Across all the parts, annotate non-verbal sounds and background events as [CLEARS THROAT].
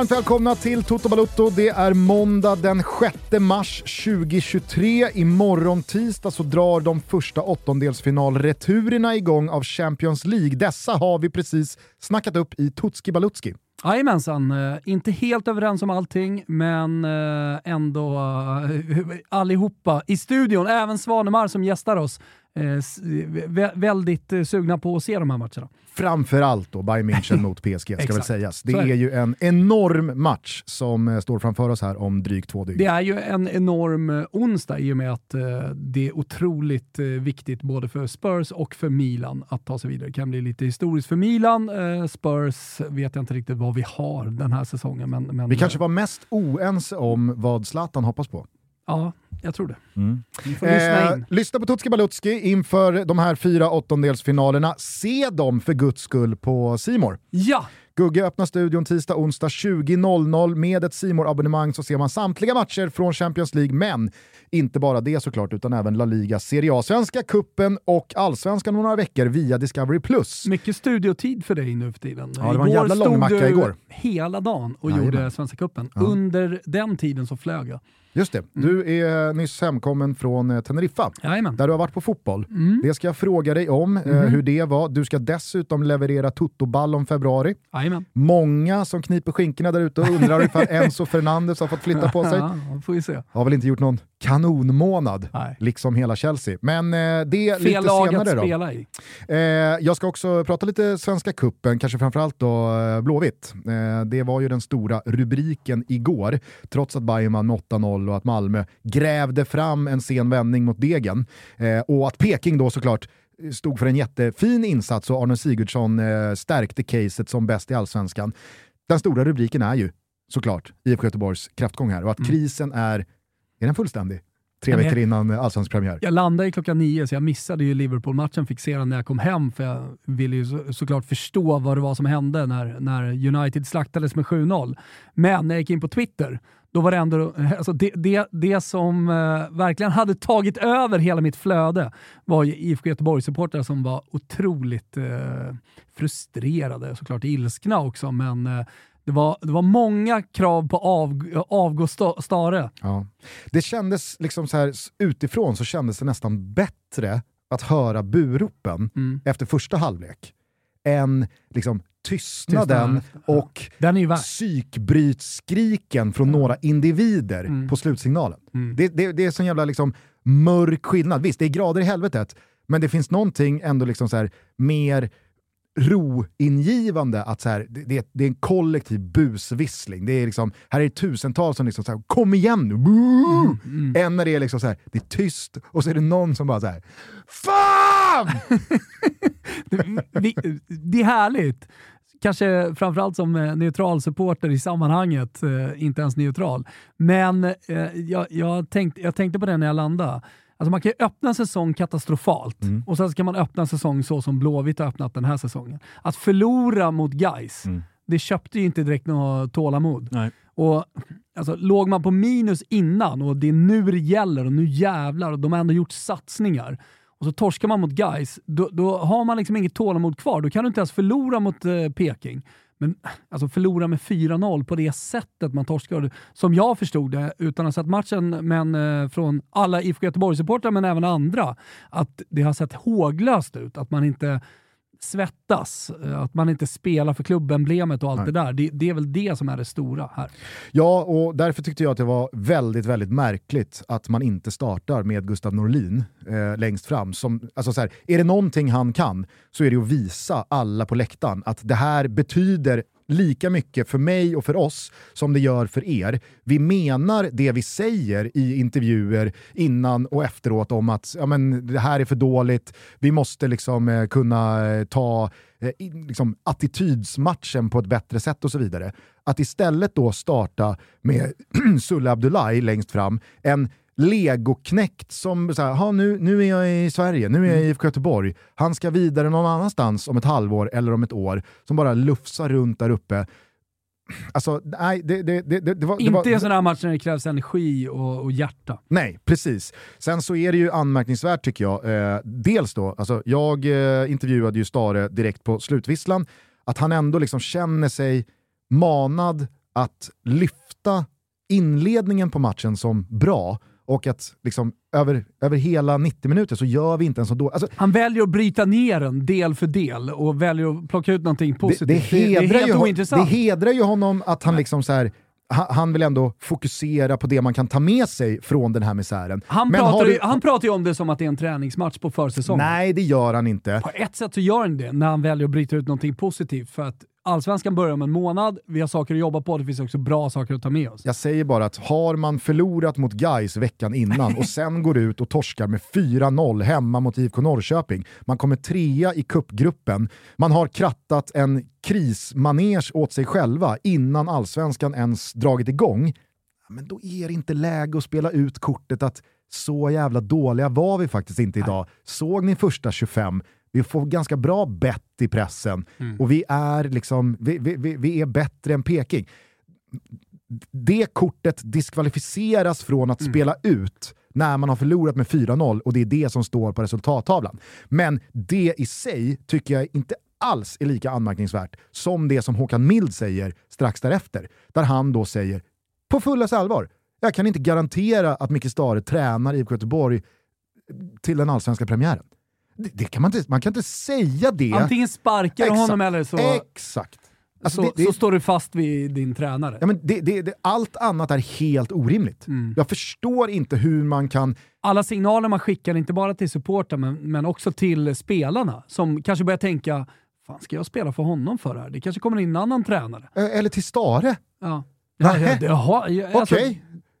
varmt välkomna till Toto Balutto. Det är måndag den 6 mars 2023. Imorgon tisdag så drar de första åttondelsfinalreturerna igång av Champions League. Dessa har vi precis snackat upp i Tutski Balutski. Jajamensan, eh, inte helt överens om allting, men eh, ändå eh, [LAUGHS] allihopa i studion, även Svanemar som gästar oss, vä väldigt sugna på att se de här matcherna. Framförallt då Bayern München [LAUGHS] mot PSG ska väl sägas. Det är, är ju en enorm match som står framför oss här om drygt två dygn. Det är ju en enorm onsdag i och med att det är otroligt viktigt både för Spurs och för Milan att ta sig vidare. Det kan bli lite historiskt för Milan. Spurs vet jag inte riktigt vad vi har den här säsongen. Men, men vi kanske var mest oense om vad Zlatan hoppas på. Ja, jag tror det. Mm. Lyssna, eh, lyssna på Tutski Balutski inför de här fyra åttondelsfinalerna. Se dem för guds skull på Simor. Ja! Gugge öppnar studion tisdag, onsdag 20.00. Med ett simor abonnemang så ser man samtliga matcher från Champions League, men inte bara det såklart, utan även La Liga, Serie A, Svenska Kuppen och Allsvenskan om några veckor via Discovery+. Mycket studiotid för dig nu för tiden. Ja, det var en jävla lång macka igår. hela dagen och ja, gjorde Svenska Kuppen. Ja. Under den tiden så flög jag. Just det, mm. du är nyss hemkommen från eh, Teneriffa, Jajamän. där du har varit på fotboll. Mm. Det ska jag fråga dig om, eh, hur det var. Du ska dessutom leverera Toto-ball om februari. Jajamän. Många som kniper skinkorna där ute och undrar [LAUGHS] ifall Enzo Fernandes har fått flytta på sig. Ja, får vi se. Har väl inte gjort någon kanonmånad, Nej. liksom hela Chelsea. Men eh, det Fel lite lag senare att då. spela i. Eh, jag ska också prata lite Svenska Kuppen, kanske framförallt då eh, Blåvitt. Eh, det var ju den stora rubriken igår, trots att Bayern vann med 8-0 och att Malmö grävde fram en sen vändning mot Degen. Eh, och att Peking då såklart stod för en jättefin insats och Arne Sigurdsson eh, stärkte caset som bäst i allsvenskan. Den stora rubriken är ju såklart IFK Göteborgs kraftgång här och att mm. krisen är, är den fullständig? Tre veckor innan allsvensk premiär. Jag landade ju klockan nio så jag missade ju Liverpool-matchen, den när jag kom hem för jag ville ju så, såklart förstå vad det var som hände när, när United slaktades med 7-0. Men när jag gick in på Twitter då var det ändå, [LAUGHS] alltså det, det, det som uh, verkligen hade tagit över hela mitt flöde var IFK Göteborg-supportrar som var otroligt uh, frustrerade, såklart ilskna också, men uh, det var, det var många krav på av, avgå Stare. Ja. Det kändes liksom så här, utifrån så kändes det nästan bättre att höra buropen mm. efter första halvlek än liksom tystnaden och psykbrytskriken från några individer mm. på slutsignalen. Mm. Det, det, det är sån jävla liksom, mörk skillnad. Visst, det är grader i helvetet, men det finns någonting ändå liksom så här, mer roingivande att så här, det, det, det, är en kollektiv busvissling. Det är liksom, här är det tusentals som liksom så här, kom igen nu! Mm, mm. Än när det är liksom så här, det är tyst och så är det någon som bara så här, FAN! [LAUGHS] det, det är härligt kanske framförallt som eh, neutral supporter i sammanhanget, eh, inte ens neutral. Men eh, jag, jag, tänkt, jag tänkte på det när jag landade. Alltså man kan ju öppna en säsong katastrofalt mm. och sen ska man öppna en säsong så som Blåvitt har öppnat den här säsongen. Att förlora mot Guys, mm. det köpte ju inte direkt något tålamod. Nej. Och, alltså, låg man på minus innan och det är nu det gäller och nu jävlar och de har ändå gjort satsningar och så torskar man mot Guys, då, då har man liksom inget tålamod kvar. Då kan du inte ens förlora mot eh, Peking. Men alltså förlora med 4-0 på det sättet man torskade, som jag förstod det, utan att ha sett matchen, men eh, från alla IFK Göteborg-supportrar, men även andra, att det har sett håglöst ut. Att man inte svettas, eh, att man inte spelar för klubbemblemet och allt Nej. det där. Det, det, är väl det som är det stora här. Ja, och därför tyckte jag att det var väldigt, väldigt märkligt att man inte startar med Gustav Norlin eh, längst fram. Som, alltså så här, är det någonting han kan så är det att visa alla på läktaren att det här betyder lika mycket för mig och för oss som det gör för er. Vi menar det vi säger i intervjuer innan och efteråt om att ja, men, det här är för dåligt, vi måste liksom eh, kunna eh, ta eh, liksom, attitydsmatchen på ett bättre sätt och så vidare. Att istället då starta med [CLEARS THROAT] Sulle Abdullahi längst fram, en legoknäckt som så här, nu, nu är jag i Sverige, nu är jag i mm. IFK Göteborg, han ska vidare någon annanstans om ett halvår eller om ett år, som bara lufsar runt där uppe. Alltså, nej, det, det, det, det var... Inte i en sån här match när det krävs energi och, och hjärta. Nej, precis. Sen så är det ju anmärkningsvärt tycker jag. Eh, dels då, alltså, jag eh, intervjuade ju Stare direkt på slutvisslan, att han ändå liksom känner sig manad att lyfta inledningen på matchen som bra och att liksom, över, över hela 90 minuter så gör vi inte en så dålig... Alltså, Han väljer att bryta ner den del för del och väljer att plocka ut någonting positivt. det, det, hedrar det är helt ju, ointressant. det hedrar ju honom att han liksom så här, han, vill ändå fokusera på det man kan ta med sig från den här misären. han, Men pratar du- han pratar ju om det som att det är en träningsmatch på försäsongen. Nej, det gör han inte. På ett sätt så gör han det när han väljer att bryta ut någonting positivt. För att allsvenskan börjar om en månad, vi har saker att jobba på, det finns också bra saker att ta med oss. Jag säger bara att har man förlorat mot Gais veckan innan och sen går ut och torskar med 4-0 hemma mot IFK Norrköping, man kommer trea i kuppgruppen, man har krattat en krismanege åt sig själva innan allsvenskan ens dragit igång, men då är det inte läge att spela ut kortet att så jävla dåliga var vi faktiskt inte idag. Såg ni första 25? Vi får ganska bra bett i pressen och vi är, liksom, vi, vi, vi, är bättre än Peking det kortet diskvalificeras från att spela ut när man har förlorat med 4-0 och det är det som står på resultattavlan. Men det i sig tycker jag inte alls är lika anmärkningsvärt som det som Håkan Mild säger strax därefter. Där han då säger, på fullaste allvar, jag kan inte garantera att Micke Stare tränar IFK Göteborg till den allsvenska premiären. Det, det kan man, inte, man kan inte säga det. Antingen sparkar du honom eller så, Exakt. Alltså, så, det- så står du fast vid din tränare. Ja, men det, allt annat är helt orimligt. Mm. Jag förstår inte hur man kan... Alla signaler man skickar, inte bara till supportrar men, men också till spelarna, som kanske börjar tänka Fan, ska jag spela för honom för det här? Det kanske kommer in en annan tränare. Eller till Stare. Ja. Nähä. Ja, det, jaha, ja, Okej, alltså,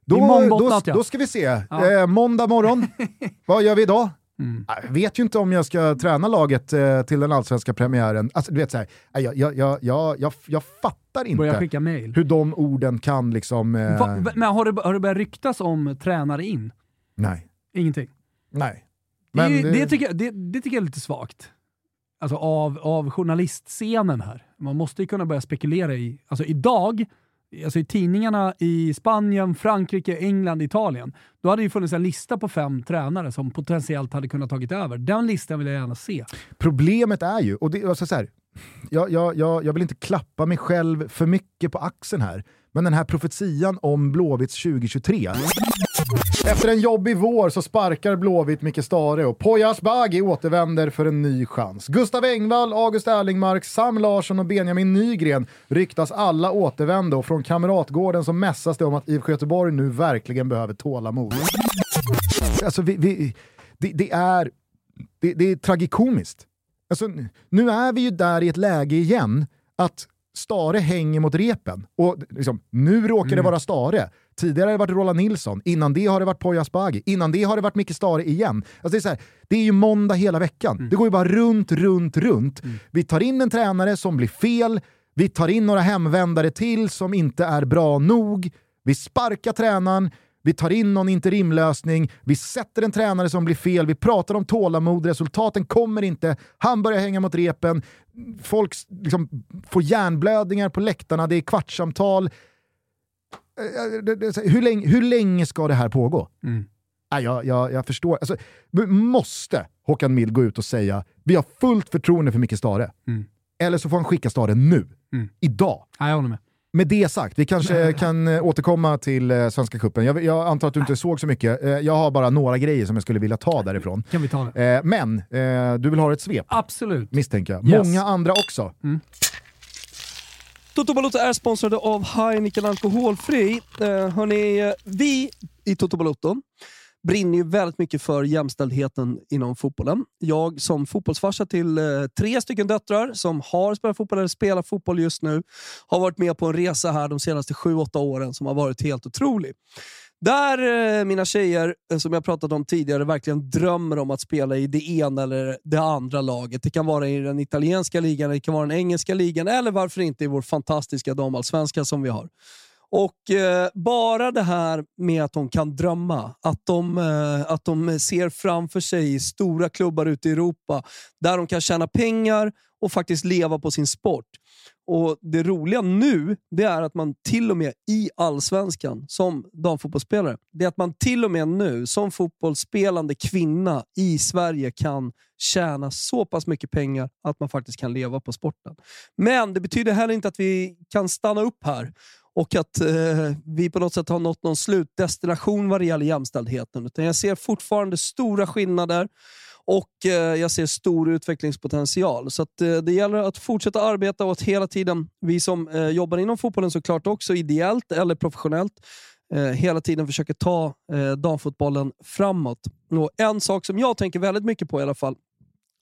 då, då, då ska vi se. Ja. Eh, måndag morgon, [LAUGHS] vad gör vi idag? Mm. Jag vet ju inte om jag ska träna laget eh, till den allsvenska premiären. Alltså, du vet, så här, jag, jag, jag, jag, jag, fattar inte hur de orden kan liksom... Eh, Va, men har det, har det börjat ryktas om tränare in? nej. Ingenting. nej. Det, Men ju- det- det, tycker jag, det, det tycker jag är lite svagt. Alltså av, av journalistscenen här. Man måste ju kunna börja spekulera i, alltså idag, alltså i tidningarna i Spanien, Frankrike, England, Italien, då hade det ju funnits en lista på fem tränare som potentiellt hade kunnat tagit över. Den listan vill jag gärna se. Problemet är ju, och det, alltså så här, jag, jag, jag, jag vill inte klappa mig själv för mycket på axeln här, men den här profetian om Blåvitts 2023. Efter en jobbig vår så sparkar Blåvitt Micke Stare och Poya Asbaghi återvänder för en ny chans. Gustav Engvall, August Erlingmark, Sam Larsson och Benjamin Nygren ryktas alla återvända och från Kamratgården så mässas det om att IFK Göteborg nu verkligen behöver tålamod. Alltså, vi, vi, det, det, är, det, det är tragikomiskt. Alltså, nu är vi ju där i ett läge igen att Stare hänger mot repen. Och liksom, nu råkar det vara Stare. Tidigare har det varit Roland Nilsson, innan det har det varit Poya Asbaghi, innan det har det varit Micke Stare igen. Alltså det, är så här, det är ju måndag hela veckan. Det går ju bara runt, runt, runt. Vi tar in en tränare som blir fel, vi tar in några hemvändare till som inte är bra nog, vi sparkar tränaren, vi tar in någon interimlösning, vi sätter en tränare som blir fel, vi pratar om tålamod, resultaten kommer inte, han börjar hänga mot repen, folk liksom får hjärnblödningar på läktarna, det är kvartssamtal. Eh, det- det- Hur länge, hur länge ska det här pågå? Mm. Nej, jag, jag, jag förstår. Alltså, måste Håkan Mild gå ut och säga vi har fullt förtroende för Micke Stare. Mm. Eller så får han skicka Stare nu, Mm. idag. Ja, jag håller med. Med det sagt, vi kanske [LAUGHS] kan eh, återkomma till eh, Svenska Cupen. Jag, jag antar att du inte såg så mycket. Eh, jag har bara några grejer som jag skulle vilja ta därifrån. Kan vi ta det? Eh, men eh, du vill ha ett svep, Absolut. misstänker jag. Yes. Många andra också. Toto Balotto är sponsrade av Heineken Alkoholfri. Eh, hörni, vi i Toto Balotto brinner ju väldigt mycket för jämställdheten inom fotbollen. Jag som fotbollsfarsa till eh, tre stycken döttrar som har spelat fotboll eller spelar fotboll just nu har varit med på en resa här de senaste sju åtta åren som har varit helt otrolig. Där eh, mina tjejer, eh, som jag pratat om tidigare, verkligen drömmer om att spela i det ena eller det andra laget. Det kan vara i den italienska ligan, det kan vara den engelska ligan eller varför inte i vår fantastiska damallsvenska som vi har. Och eh, bara det här med att de kan drömma, att de, eh, att de ser framför sig stora klubbar ute i Europa där de kan tjäna pengar och faktiskt leva på sin sport. Och Det roliga nu det är att man till och med i allsvenskan som damfotbollsspelare, det är att man till och med nu som fotbollsspelande kvinna i Sverige kan tjäna så pass mycket pengar att man faktiskt kan leva på sporten. Men det betyder heller inte att vi kan stanna upp här och att eh, vi på något sätt har nått någon slutdestination vad det gäller jämställdheten. Utan jag ser fortfarande stora skillnader och eh, jag ser stor utvecklingspotential. Så att, eh, det gäller att fortsätta arbeta och att hela tiden, vi som eh, jobbar inom fotbollen såklart också, ideellt eller professionellt, eh, hela tiden försöker ta eh, damfotbollen framåt. Och en sak som jag tänker väldigt mycket på i alla fall,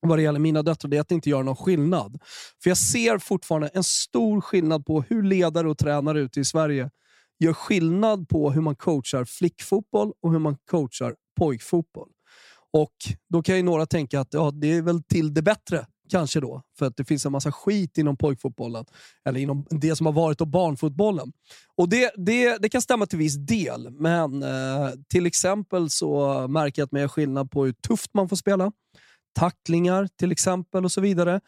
vad det gäller mina döttrar, det är att det inte gör någon skillnad. För jag ser fortfarande en stor skillnad på hur ledare och tränare ute i Sverige gör skillnad på hur man coachar flickfotboll och hur man coachar pojkfotboll. Och Då kan ju några tänka att ja, det är väl till det bättre kanske då, för att det finns en massa skit inom pojkfotbollen, eller inom det som har varit och barnfotbollen. Och det, det, det kan stämma till viss del, men eh, till exempel så märker jag att man gör skillnad på hur tufft man får spela, tacklingar till exempel och så vidare.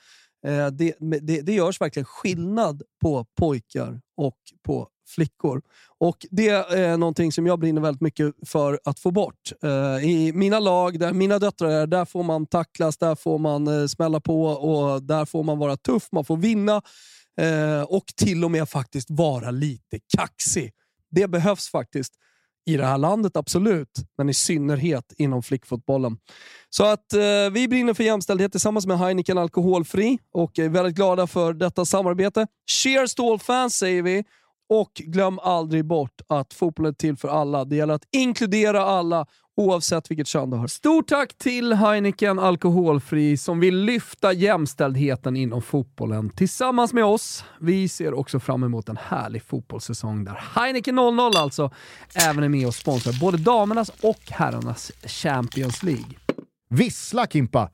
Eh, det, det, det görs verkligen skillnad på pojkar och på flickor. Och Det är någonting som jag brinner väldigt mycket för att få bort. Eh, I mina lag, där mina döttrar är, där får man tacklas, där får man eh, smälla på och där får man vara tuff, man får vinna och till och med faktiskt vara lite kaxig. Det behövs faktiskt i det här landet, absolut. Men i synnerhet inom flickfotbollen. Så att eh, vi brinner för jämställdhet tillsammans med Heineken Alkoholfri och är väldigt glada för detta samarbete. Cheers to all fans säger vi. Och glöm aldrig bort att fotbollen är till för alla. Det gäller att inkludera alla oavsett vilket kön du har. Stort tack till Heineken Alkoholfri som vill lyfta jämställdheten inom fotbollen tillsammans med oss. Vi ser också fram emot en härlig fotbollssäsong där Heineken 00 alltså även är med och sponsrar både damernas och herrarnas Champions League. Vissla Kimpa!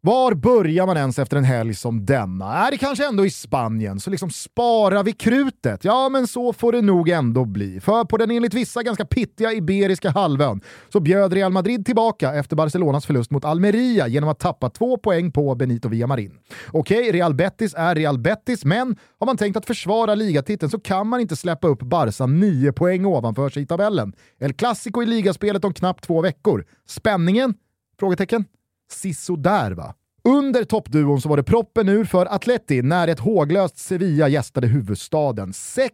Var börjar man ens efter en helg som denna? Är det kanske ändå i Spanien, så liksom sparar vi krutet? Ja, men så får det nog ändå bli. För på den enligt vissa ganska pittiga Iberiska halvön så bjöd Real Madrid tillbaka efter Barcelonas förlust mot Almeria genom att tappa två poäng på Benito Villamarin. Okej, Real Betis är Real Betis, men har man tänkt att försvara ligatiteln så kan man inte släppa upp Barca nio poäng ovanför sig i tabellen. El Clasico i ligaspelet om knappt två veckor. Spänningen? Frågetecken sisådär va? Under toppduon så var det proppen ur för Atleti när ett håglöst Sevilla gästade huvudstaden. 6-1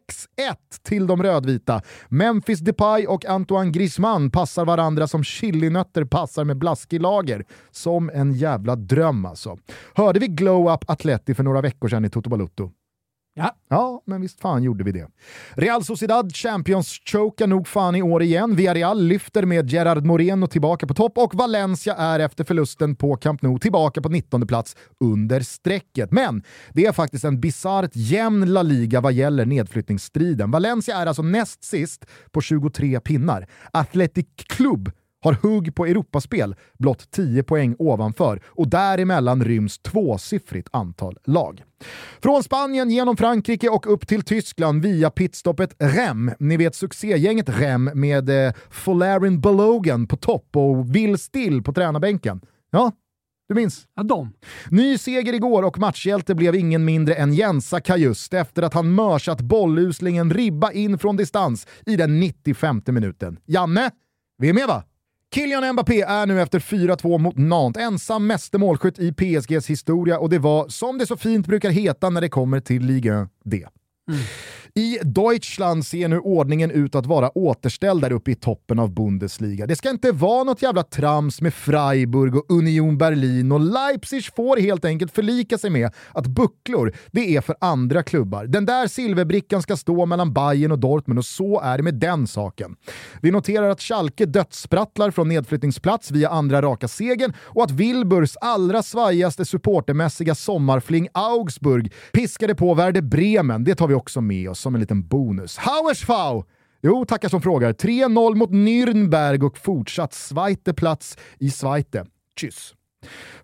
till de rödvita. Memphis Depay och Antoine Griezmann passar varandra som chilinötter passar med blaskig lager. Som en jävla dröm alltså. Hörde vi Glow Up Atleti för några veckor sedan i Toto Balutto? Ja. ja, men visst fan gjorde vi det. Real Sociedad Champions chokar nog fan i år igen. Villarreal lyfter med Gerard Moreno tillbaka på topp och Valencia är efter förlusten på Camp Nou tillbaka på 19 plats under strecket. Men det är faktiskt en bisarrt jämn La Liga vad gäller nedflyttningsstriden. Valencia är alltså näst sist på 23 pinnar. Athletic Club har hugg på Europaspel blott 10 poäng ovanför och däremellan ryms tvåsiffrigt antal lag. Från Spanien genom Frankrike och upp till Tyskland via pitstoppet Rem. Ni vet succégänget Rem med eh, Folarin Balogan på topp och Will Still på tränarbänken. Ja, du minns? Ja, de. Ny seger igår och matchhjälte blev ingen mindre än Jensa Kajust efter att han mörsat bolluslingen ribba in från distans i den 95 minuten. Janne, vi är med va? Kylian Mbappé är nu efter 4-2 mot Nantes ensam meste målskytt i PSGs historia och det var, som det så fint brukar heta när det kommer till Ligue D. Mm. I Deutschland ser nu ordningen ut att vara återställd där uppe i toppen av Bundesliga. Det ska inte vara något jävla trams med Freiburg och Union Berlin och Leipzig får helt enkelt förlika sig med att bucklor, det är för andra klubbar. Den där silverbrickan ska stå mellan Bayern och Dortmund och så är det med den saken. Vi noterar att Schalke dödssprattlar från nedflyttningsplats via andra raka segern och att Wilburs allra svajigaste supportermässiga sommarfling Augsburg piskade på Werder Bremen. Det tar vi också med oss som en liten bonus. Hauersfau! Jo, tackar som frågar. 3-0 mot Nürnberg och fortsatt Zweite-plats i Zweite. Tschüss!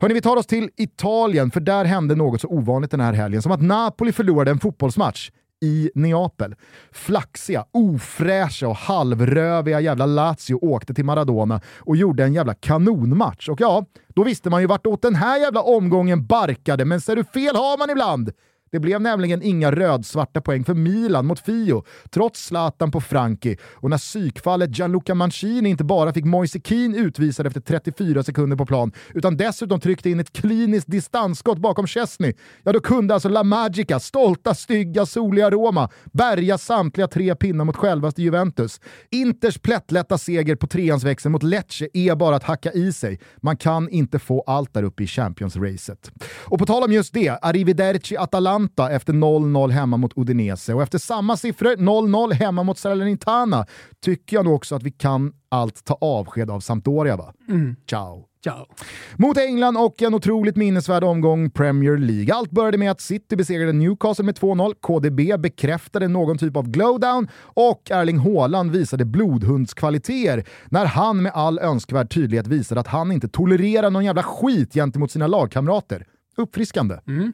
Hörni, vi tar oss till Italien, för där hände något så ovanligt den här helgen som att Napoli förlorade en fotbollsmatch i Neapel. Flaxiga, ofräscha och halvröviga jävla Lazio åkte till Maradona och gjorde en jävla kanonmatch. Och ja, då visste man ju vartåt den här jävla omgången barkade, men ser du fel har man ibland! Det blev nämligen inga rödsvarta poäng för Milan mot Fio, trots Zlatan på Franki och när psykfallet Gianluca Mancini inte bara fick Moise Keane utvisad efter 34 sekunder på plan, utan dessutom tryckte in ett kliniskt distansskott bakom Chesney, ja då kunde alltså La Magica, stolta, stygga, soliga Roma, bärga samtliga tre pinnar mot självaste Juventus. Inters plättlätta seger på treans växel mot Lecce är bara att hacka i sig. Man kan inte få allt där uppe i Champions-racet. Och på tal om just det, arrivederci Atalanta Atalanta efter 0-0 hemma mot Udinese och efter samma siffror, 0-0 hemma mot Salernitana, tycker jag nog också att vi kan allt ta avsked av Sampdoria va? Mm. Ciao! Ciao. Mot England och en otroligt minnesvärd omgång Premier League. Allt började med att City besegrade Newcastle med 2-0, KDB bekräftade någon typ av glowdown och Erling Haaland visade blodhundskvaliteter när han med all önskvärd tydlighet visade att han inte tolererar någon jävla skit gentemot sina lagkamrater. Uppfriskande. Mm.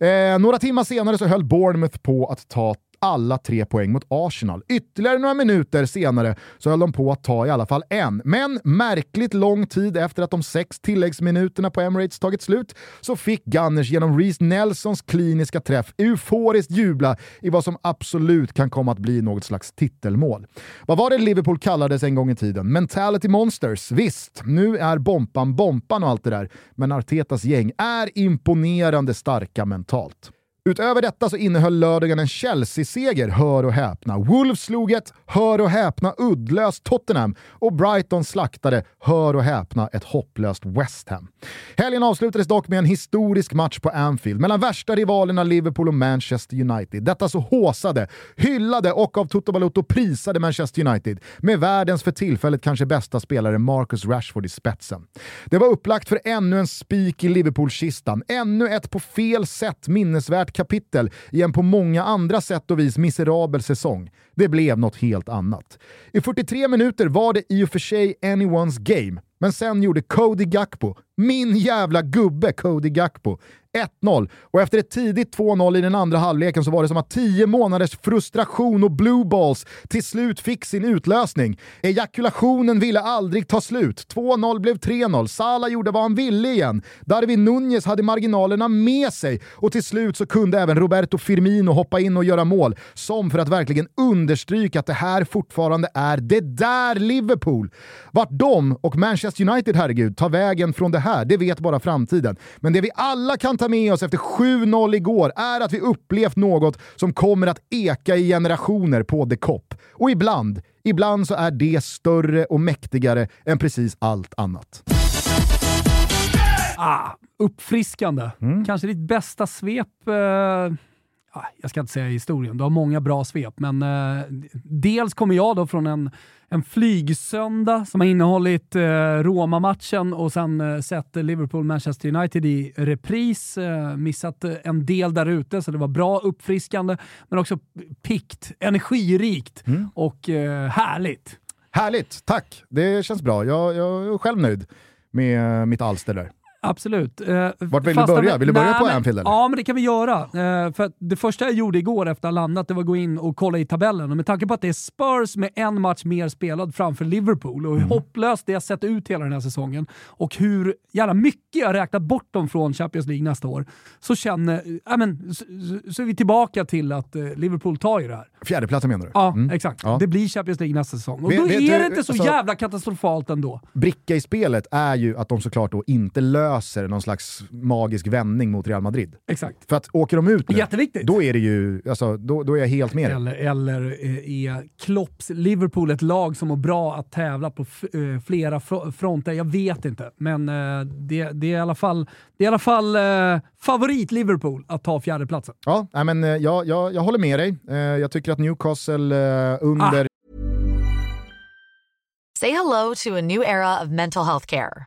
Eh, några timmar senare så höll Bournemouth på att ta alla tre poäng mot Arsenal. Ytterligare några minuter senare så höll de på att ta i alla fall en. Men märkligt lång tid efter att de sex tilläggsminuterna på Emirates tagit slut så fick Gunners genom Reece Nelsons kliniska träff euforiskt jubla i vad som absolut kan komma att bli något slags titelmål. Vad var det Liverpool kallades en gång i tiden? Mentality Monsters. Visst, nu är Bompan Bompan och allt det där, men Artetas gäng är imponerande starka mentalt. Utöver detta så innehöll lördagen en Chelsea-seger, hör och häpna. Wolves slog ett, hör och häpna, uddlöst Tottenham och Brighton slaktade, hör och häpna, ett hopplöst West Ham. Helgen avslutades dock med en historisk match på Anfield mellan värsta rivalerna Liverpool och Manchester United. Detta så håsade, hyllade och av Toto Balotto prisade Manchester United med världens för tillfället kanske bästa spelare Marcus Rashford i spetsen. Det var upplagt för ännu en spik i Liverpool-kistan, ännu ett på fel sätt minnesvärt kapitel i en på många andra sätt och vis miserabel säsong. Det blev något helt annat. I 43 minuter var det i och för sig anyone's game, men sen gjorde Cody Gakpo, min jävla gubbe Cody Gakpo, 1-0 och efter ett tidigt 2-0 i den andra halvleken så var det som att 10 månaders frustration och blue balls till slut fick sin utlösning. Ejakulationen ville aldrig ta slut. 2-0 blev 3-0. Salah gjorde vad han ville igen. Darwin Nunez hade marginalerna med sig och till slut så kunde även Roberto Firmino hoppa in och göra mål. Som för att verkligen understryka att det här fortfarande är det där Liverpool. Vart de och Manchester United, herregud, tar vägen från det här, det vet bara framtiden. Men det vi alla kan ta med oss efter 7-0 igår är att vi upplevt något som kommer att eka i generationer på The Cop. Och ibland, ibland så är det större och mäktigare än precis allt annat. Ah, uppfriskande. Mm. Kanske ditt bästa svep eh jag ska inte säga historien, du har många bra svep, men eh, dels kommer jag då från en, en flygsöndag som har innehållit eh, Roma-matchen och sen eh, sett Liverpool-Manchester United i repris. Eh, missat eh, en del där ute, så det var bra, uppfriskande, men också pikt, energirikt mm. och eh, härligt. Härligt, tack! Det känns bra. Jag, jag är själv nöjd med mitt alster där. Absolut. Eh, Vart vill du börja? Vill du börja på Anfield? Eller? Ja, men det kan vi göra. Eh, för det första jag gjorde igår efter att ha landat det var att gå in och kolla i tabellen. Och med tanke på att det är Spurs med en match mer spelad framför Liverpool och hur mm. hopplöst det har sett ut hela den här säsongen och hur jävla mycket jag räknat bort dem från Champions League nästa år, så känner... Ja, men, så, så är vi tillbaka till att eh, Liverpool tar ju det här. Fjärdeplatsen menar du? Ja, mm. exakt. Ja. Det blir Champions League nästa säsong. Och vet, då vet är det inte så alltså, jävla katastrofalt ändå. Bricka i spelet är ju att de såklart då inte löser någon slags magisk vändning mot Real Madrid. Exakt. För att åker de ut nu, Jätteviktigt. då är det ju, alltså, då, då är jag helt med Eller, eller eh, är Klopps Liverpool ett lag som mår bra att tävla på eh, flera fronter? Jag vet inte, men eh, det, det, är i alla fall, det är i alla fall favorit Liverpool att ta fjärdeplatsen. Ja, men, jag, jag, jag håller med dig. jag tycker att Newcastle under... Ah. Say hello to a new era of mental health care.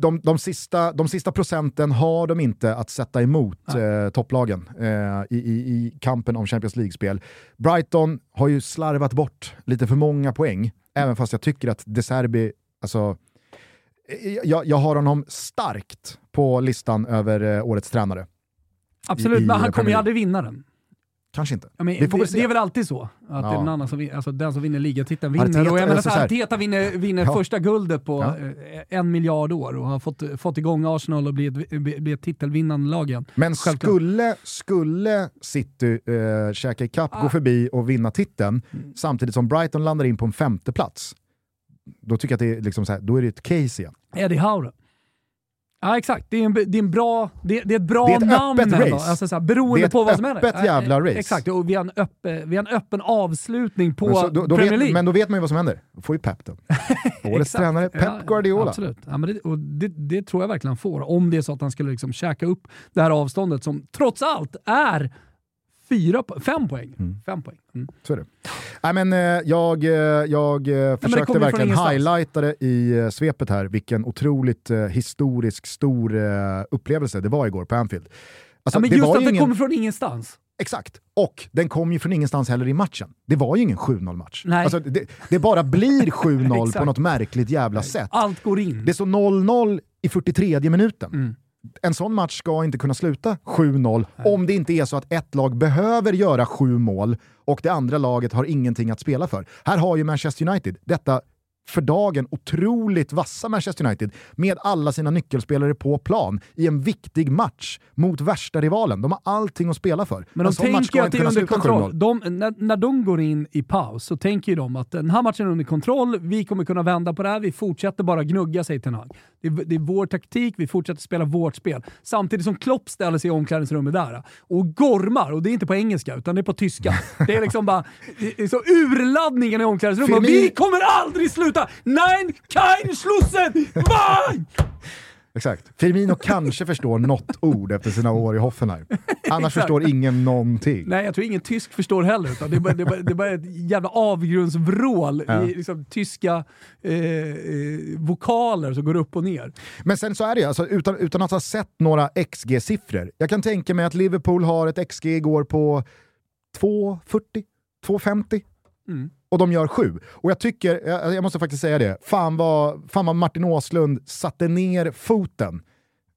De, de, sista, de sista procenten har de inte att sätta emot eh, topplagen eh, i, i, i kampen om Champions League-spel. Brighton har ju slarvat bort lite för många poäng, även fast jag tycker att De Serbi, alltså, eh, jag, jag har honom starkt på listan över eh, årets tränare. Absolut, i men han kommer ju aldrig vinna den. Kanske inte. Ja, det, det är väl alltid så, att Ja. någon annan som alltså den som vinner ligatiteln vinner. Arteta, och jag menar så Arteta vinner, vinner Ja. första guldet på eh, en miljard år och har fått, fått igång Arsenal och bli ett, titelvinnande lag igen. Men Självklart. skulle, skulle City eh, käka ikapp, Ah. gå förbi och vinna titeln, Mm. samtidigt som Brighton landar in på en femte plats då tycker jag att det är, liksom så här, då är det ett case igen. Eddie Howe. Ja exakt, det är, en, det är, en bra, det, det är ett bra Det är ett namn. öppet race. Alltså, så här, beroende Det är ett på vad som händer. öppet jävla Ja, race. Exakt, och vi har en, öppe, vi har en öppen avslutning på Men, så, då, då Premier vet, League. men då vet man ju vad som händer. Då får ju Pep den. [LAUGHS] Årets tränare, Pep Ja, Guardiola. Absolut. Ja, men det, och det, det tror jag verkligen han får. Om det är så att han skulle liksom käka upp det här avståndet som trots allt är fyra, fem poäng. Fem poäng. Mm. Så är det. Nej, men, eh, jag eh, jag eh, försökte från verkligen highlighta det i svepet här, vilken otroligt eh, historisk stor eh, upplevelse det var igår på Anfield. Alltså, Ja, men just att ingen- kommer från ingenstans. Exakt. Och den kom ju från ingenstans heller i matchen. Det var ju ingen 7-0 match. Nej. Alltså, det, det bara blir [LAUGHS] 7-0 på något märkligt jävla sätt. Allt går in. Det står 0-0 i 43 minuten. Mm. En sån match ska inte kunna sluta 7-0 om det inte är så att ett lag behöver göra sju mål och det andra laget har ingenting att spela för. Här har ju Manchester United detta för dagen otroligt vassa Manchester United med alla sina nyckelspelare på plan i en viktig match mot värsta rivalen. De har allting att spela för. Men de tänker att det är under kontroll. 7-0. De, när, när de går in i paus så tänker de att den här matchen är under kontroll, vi kommer kunna vända på det här, vi fortsätter bara gnugga sig till Hag. Det, är- det är vår taktik, vi fortsätter spela vårt spel. Samtidigt som Klopp ställer sig i omklädningsrummet där och gormar, och det är inte på engelska utan det är på tyska. [LAUGHS] Det är liksom bara det är så urladdningen i omklädningsrummet. Och Firmino- Vi kommer aldrig sluta! Nein, kein Schlussen! Nein! Exakt. Firmino kanske förstår något ord efter sina år i Hoffenheim. Annars förstår ingen någonting. Nej, jag tror ingen tysk förstår heller. Utan det, är bara, det, är bara, det är bara ett jävla avgrundsvrål Ja. i liksom, tyska eh, eh, vokaler som går upp och ner. Men sen så är det alltså, utan, utan att ha sett några XG-siffror. Jag kan tänka mig att Liverpool har ett XG igår på 2,40, 2,50 Mm. och de gör sju. Och jag tycker, jag, jag måste faktiskt säga det, fan vad, fan vad Martin Åslund satte ner foten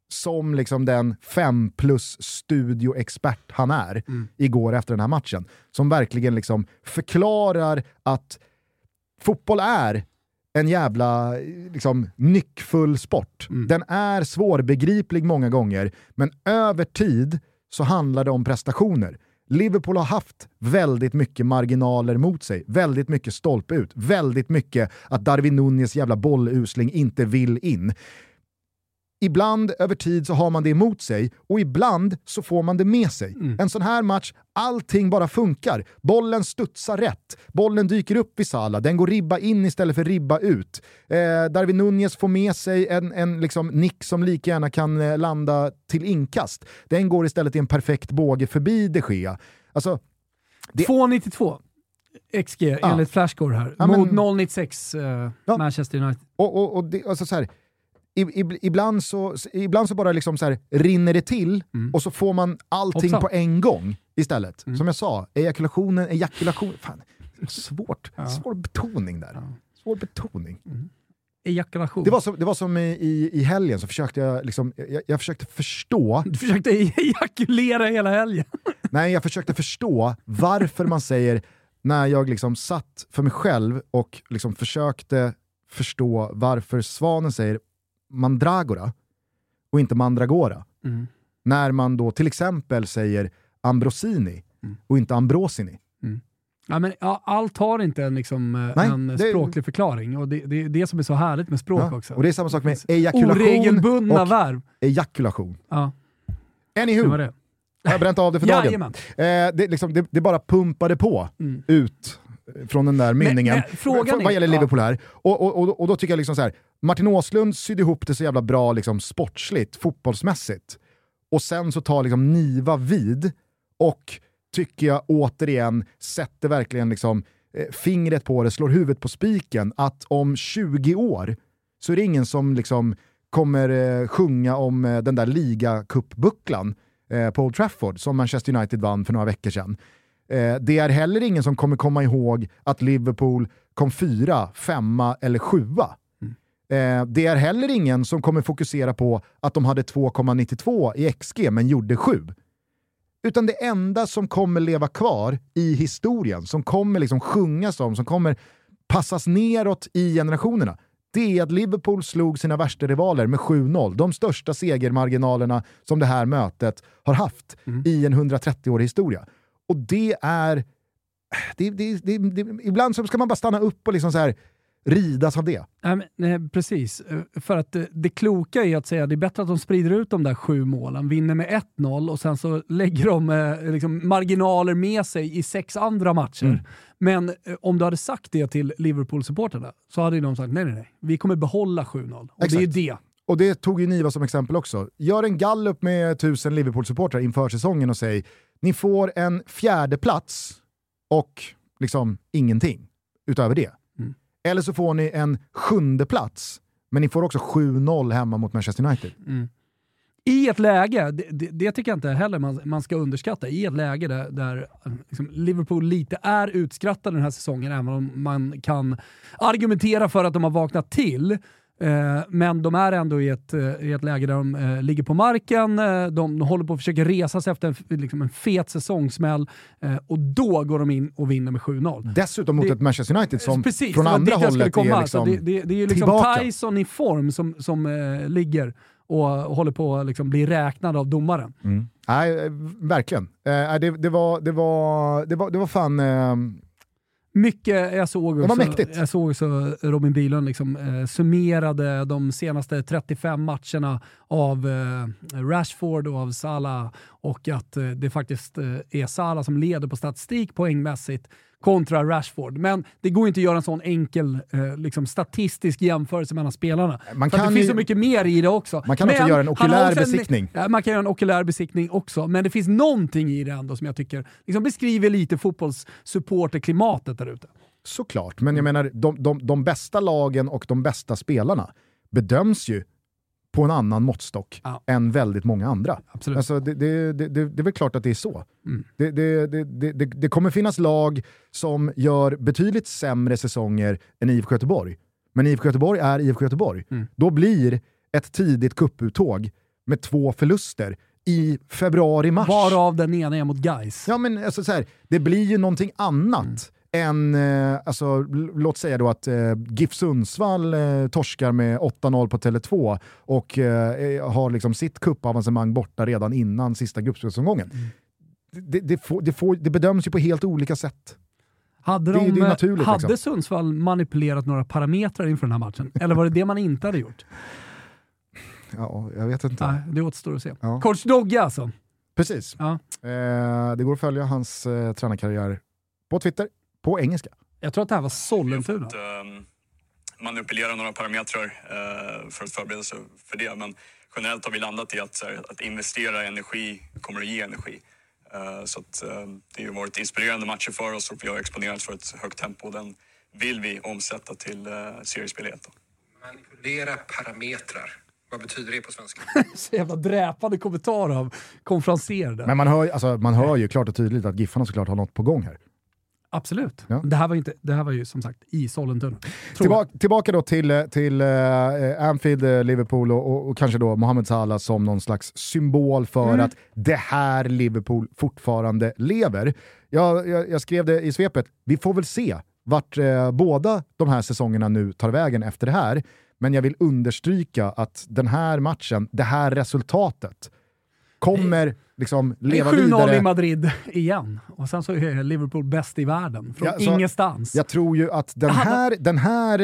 som liksom den 5 plus studioexpert han är igår efter den här matchen. Som verkligen liksom förklarar att fotboll är en jävla liksom, nyckfull sport. Den är svårbegriplig många gånger, men över tid så handlar det om prestationer. Liverpool har haft väldigt mycket marginaler mot sig, väldigt mycket stolp ut, väldigt mycket att Darwin Nunez jävla bollusling inte vill in. Ibland över tid så har man det emot sig och ibland så får man det med sig. En sån här match, allting bara funkar. Bollen studsar rätt, bollen dyker upp i Sala, den går ribba in istället för ribba ut. Eh, Darwin Nunez får med sig en, en liksom nick som lika gärna kan eh, landa till inkast. Den går istället i en perfekt båge förbi de Gea. Alltså, Det- 2,92 XG enligt Flashscore här. Ja, mot men- 0,96 eh, Ja. Manchester United. Och, och, och det, alltså så här, ibland, så, ibland så bara liksom så här, rinner det till och så får man allting Hoppsan. på en gång istället. Som jag sa, ejakulationen, ejakulation, fan, svårt, svår betoning där. Svår betoning. Ejakulation. Det var som, det var som i, i, i helgen, så försökte jag, liksom, jag, jag försökte förstå, Du försökte ejakulera hela helgen. [LAUGHS] nej jag försökte förstå varför man säger, när jag liksom satt för mig själv och liksom försökte förstå varför Svanen säger mandragora och inte mandragora. Mm. När man då till exempel säger Ambrosini och inte Ambrosini. Mm. Ja, men, ja, allt har inte en, liksom, eh, Nej, en det- språklig förklaring och det, det är det som är så härligt med språk Ja, också. Och det är samma sak med ejakulation Oregelbundna och verb. ejakulation. Ja, det Anywho, var det. har jag bränt av det för dagen. Eh, det, liksom, det, det bara pumpade på Mm. ut från den där mynningen. Vad- gäller. Liverpool här. Och, och, och, och då tycker jag liksom så här, Martin Åslund sydde ihop det så jävla bra liksom, sportsligt, fotbollsmässigt. Och sen så tar liksom Niva vid och tycker jag återigen sätter verkligen liksom, eh, fingret på det, slår huvudet på spiken, att om 20 år så är det ingen som liksom kommer eh, sjunga om eh, den där ligacupbucklan eh, på Old Trafford som Manchester United vann för några veckor sedan. Eh, det är heller ingen som kommer komma ihåg att Liverpool kom fyra, femma eller sjua. Eh, det är heller ingen som kommer fokusera på att de hade 2,92 i XG men gjorde 7. Utan det enda som kommer leva kvar i historien, som kommer liksom sjungas om, som kommer passas neråt i generationerna, det är att Liverpool slog sina värsta rivaler med 7-0. De största segermarginalerna som det här mötet har haft i en 130-årig historia. Och det är... Det, det, det, ibland så ska man bara stanna upp och liksom så här ridas av det. Nej, men, nej, precis. Eh, För att det, det kloka är att säga att det är bättre att de sprider ut de där sju målen, vinner med 1-0 och sen så lägger de eh, liksom marginaler med sig i sex andra matcher. Mm. Men eh, om du hade sagt det till Liverpool-supporterna så hade de sagt nej, nej, nej. Vi kommer behålla 7-0. Och det är Exakt. det. Och det tog ju Niva som exempel också. Gör en gallup med tusen Liverpool-supportrar inför säsongen och säg ni får en fjärde plats och liksom ingenting utöver det. Eller så får ni en sjunde plats men ni får också 7-0 hemma mot Manchester United. Mm. I ett läge, det, det, det tycker jag inte heller man, man ska underskatta, i ett läge där, där liksom Liverpool lite är utskrattade den här säsongen, även om man kan argumentera för att de har vaknat till. Eh, men de är ändå i ett, eh, i ett läge där de eh, ligger på marken, de, de håller på att försöka resa sig efter en, liksom en fet säsongssmäll eh, och då går de in och vinner med 7-0. Dessutom mot Det- ett Manchester United som Precis, från andra hållet komma. är liksom det, det, det är ju liksom tillbaka. Tyson i form som, som eh, ligger och, och håller på att liksom bli räknad av domaren. Mm. Nej, verkligen. Eh, det, det, var, det, var, det, var, det var fan... Eh, Mycket, jag såg Det också, mäktigt. jag såg också Robin Bylund liksom, eh, summerade de senaste 35 matcherna av eh, Rashford och av Salah och att eh, det faktiskt eh, är Salah som leder på statistik poängmässigt kontra Rashford. Men det går inte att göra en sån enkel eh, liksom, statistisk jämförelse mellan spelarna. Man För kan det finns ju- så mycket mer i det också. Man kan också göra en okulär en- besiktning. Ja, man kan göra en okulär besiktning också, men det finns någonting i det ändå som jag tycker liksom beskriver lite fotbollssupporterklimatet där ute. Såklart, men jag menar de, de, de bästa lagen och de bästa spelarna bedöms ju på en annan måttstock Ja. än väldigt många andra. Absolut. Alltså, det, det, det, det, är väl klart att det är så. Mm. Det, det, det, det, kommer finnas lag som gör betydligt sämre säsonger än IFK Göteborg. Men IFK Göteborg är IFK Göteborg. Mm. Då blir ett tidigt kupputtåg med två förluster i februari-mars. Varav den ena är mot Guys. Ja, men alltså, så här, det blir ju någonting annat än, eh, alltså, låt säga då att eh, GIF Sundsvall eh, torskar med 8-0 på Tele2 och eh, har liksom sitt cuppavancemang borta redan innan sista gruppspelsomgången. Det, det, får, det, får, det bedöms ju på helt olika sätt. Hade, Det de, det naturligt, hade liksom. Sundsvall manipulerat några parametrar inför den här matchen? Eller var det det man inte hade gjort? Ja, jag vet inte. Nej, det återstår att se. Ja. Coach Dogge alltså. Precis. Ja. Eh, det går att följa hans eh, tränarkarriär på Twitter, på engelska. Jag tror att det här var Sollentuna. att ehm, manipulera några parametrar eh, för att förbereda sig för det. Men generellt har vi landat i att, här, att investera i energi kommer att ge energi. Eh, så att, ehm, det har varit inspirerande matcher för oss och vi har exponerats för ett högt tempo. Den vill vi omsätta till uh, seriespel i ett. då. Manipulera parametrar. Vad betyder det på svenska? [LAUGHS] Så jävla dräpande kommentar av konferenser där. Men man hör, alltså, man hör ju klart och tydligt att Giffarna såklart har något på gång här. Absolut. Ja. Det, här var inte, det här var ju som sagt i Sollentuna. Tillbaka, tillbaka då till, till eh, Anfield, eh, Liverpool och, och, och kanske då Mohamed Salah som någon slags symbol för att det här Liverpool fortfarande lever. Jag, jag, jag skrev det i svepet, vi får väl se vart eh, båda de här säsongerna nu tar vägen efter det här. Men jag vill understryka att den här matchen, det här resultatet, kommer liksom leva 7-0 vidare. i Madrid [LAUGHS] igen. Och sen så är Liverpool bäst i världen. Från Ja, så- ingenstans. Jag tror ju att den här, den här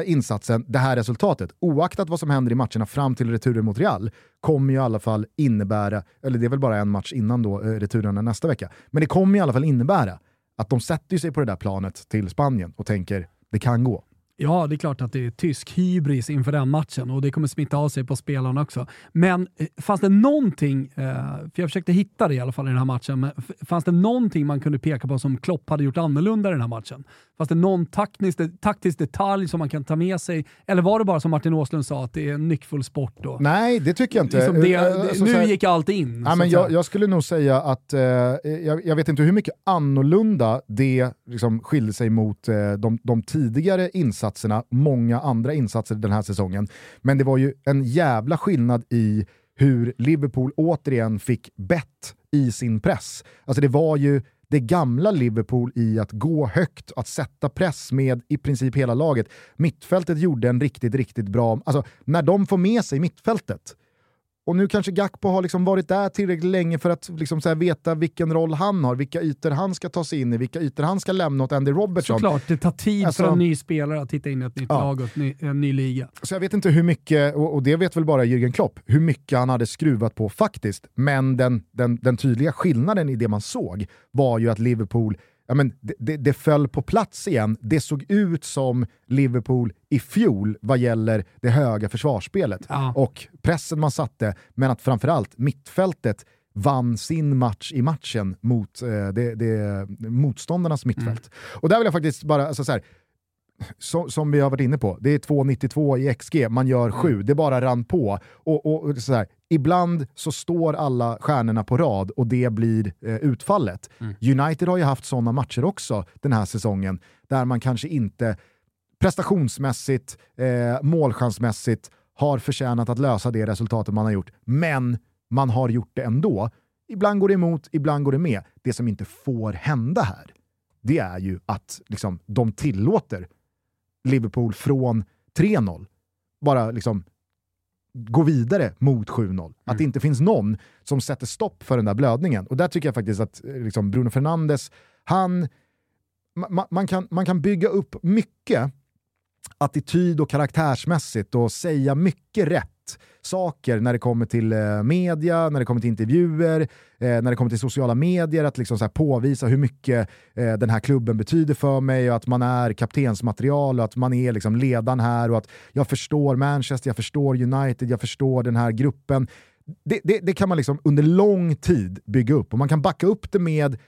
eh, insatsen, det här resultatet, oaktat vad som händer i matcherna fram till returen mot Real, kommer ju i alla fall innebära, eller det är väl bara en match innan då, eh, returerna nästa vecka, men det kommer i alla fall innebära att de sätter sig på det där planet till Spanien och tänker det kan gå. Ja, det är klart att det är tysk hybris inför den matchen och det kommer smitta av sig på spelarna också. Men eh, fanns det någonting, eh, för jag försökte hitta det i alla fall i den här matchen, men fanns det någonting man kunde peka på som Klopp hade gjort annorlunda i den här matchen? Fanns det någon taktisk, taktisk detalj som man kan ta med sig? Eller var det bara som Martin Åslund sa, att det är en nyckfull sport? Och, Nej, det tycker jag inte. liksom det, Eh, alltså, nu gick allt in. Ja, men jag, jag skulle nog säga att, eh, jag, jag vet inte hur mycket annorlunda det liksom skilde sig mot eh, de, de tidigare insatserna, många andra insatser den här säsongen. Men det var ju en jävla skillnad i hur Liverpool återigen fick bett i sin press. Alltså det var ju det gamla Liverpool i att gå högt, att sätta press med i princip hela laget. Mittfältet gjorde en riktigt, riktigt bra... Alltså när de får med sig mittfältet, och nu kanske Gakpo har liksom varit där tillräckligt länge för att liksom så veta vilken roll han har, vilka ytor han ska ta sig in i, vilka ytor han ska lämna åt Andy Robertson. Såklart, det tar tid Alltså- för en ny spelare att hitta in i ett nytt Ja. lag och ny, en ny liga. Så jag vet inte hur mycket, och, och det vet väl bara Jürgen Klopp, hur mycket han hade skruvat på faktiskt. Men den, den, den tydliga skillnaden i det man såg var ju att Liverpool, ja men det, det, det föll på plats igen. Det såg ut som Liverpool i fjol vad gäller det höga försvarsspelet Ja. och pressen man satte, men att framförallt mittfältet vann sin match i matchen mot eh, det, det, motståndarnas mittfält. Och där vill jag faktiskt bara, alltså så här, som, som vi har varit inne på, det är 2,92 i XG, man gör 7, det bara rann på. Och, och, och så här, ibland så står alla stjärnorna på rad och det blir eh, utfallet. United har ju haft sådana matcher också den här säsongen, där man kanske inte prestationsmässigt, eh, målchansmässigt har förtjänat att lösa det resultatet man har gjort, men man har gjort det ändå. Ibland går det emot, ibland går det med. Det som inte får hända här, det är ju att liksom, de tillåter Liverpool från 3-0 bara liksom gå vidare mot 7-0. Att det inte finns någon som sätter stopp för den där blödningen. Och där tycker jag faktiskt att eh, liksom, Bruno Fernandes, han, ma- man, kan, man kan bygga upp mycket attityd och karaktärsmässigt och säga mycket rätt saker när det kommer till eh, media, när det kommer till intervjuer, eh, när det kommer till sociala medier, att liksom så påvisa hur mycket eh, den här klubben betyder för mig och att man är kaptensmaterial och att man är liksom ledaren här och att jag förstår Manchester, jag förstår United, jag förstår den här gruppen. Det, det, det kan man liksom under lång tid bygga upp och man kan backa upp det med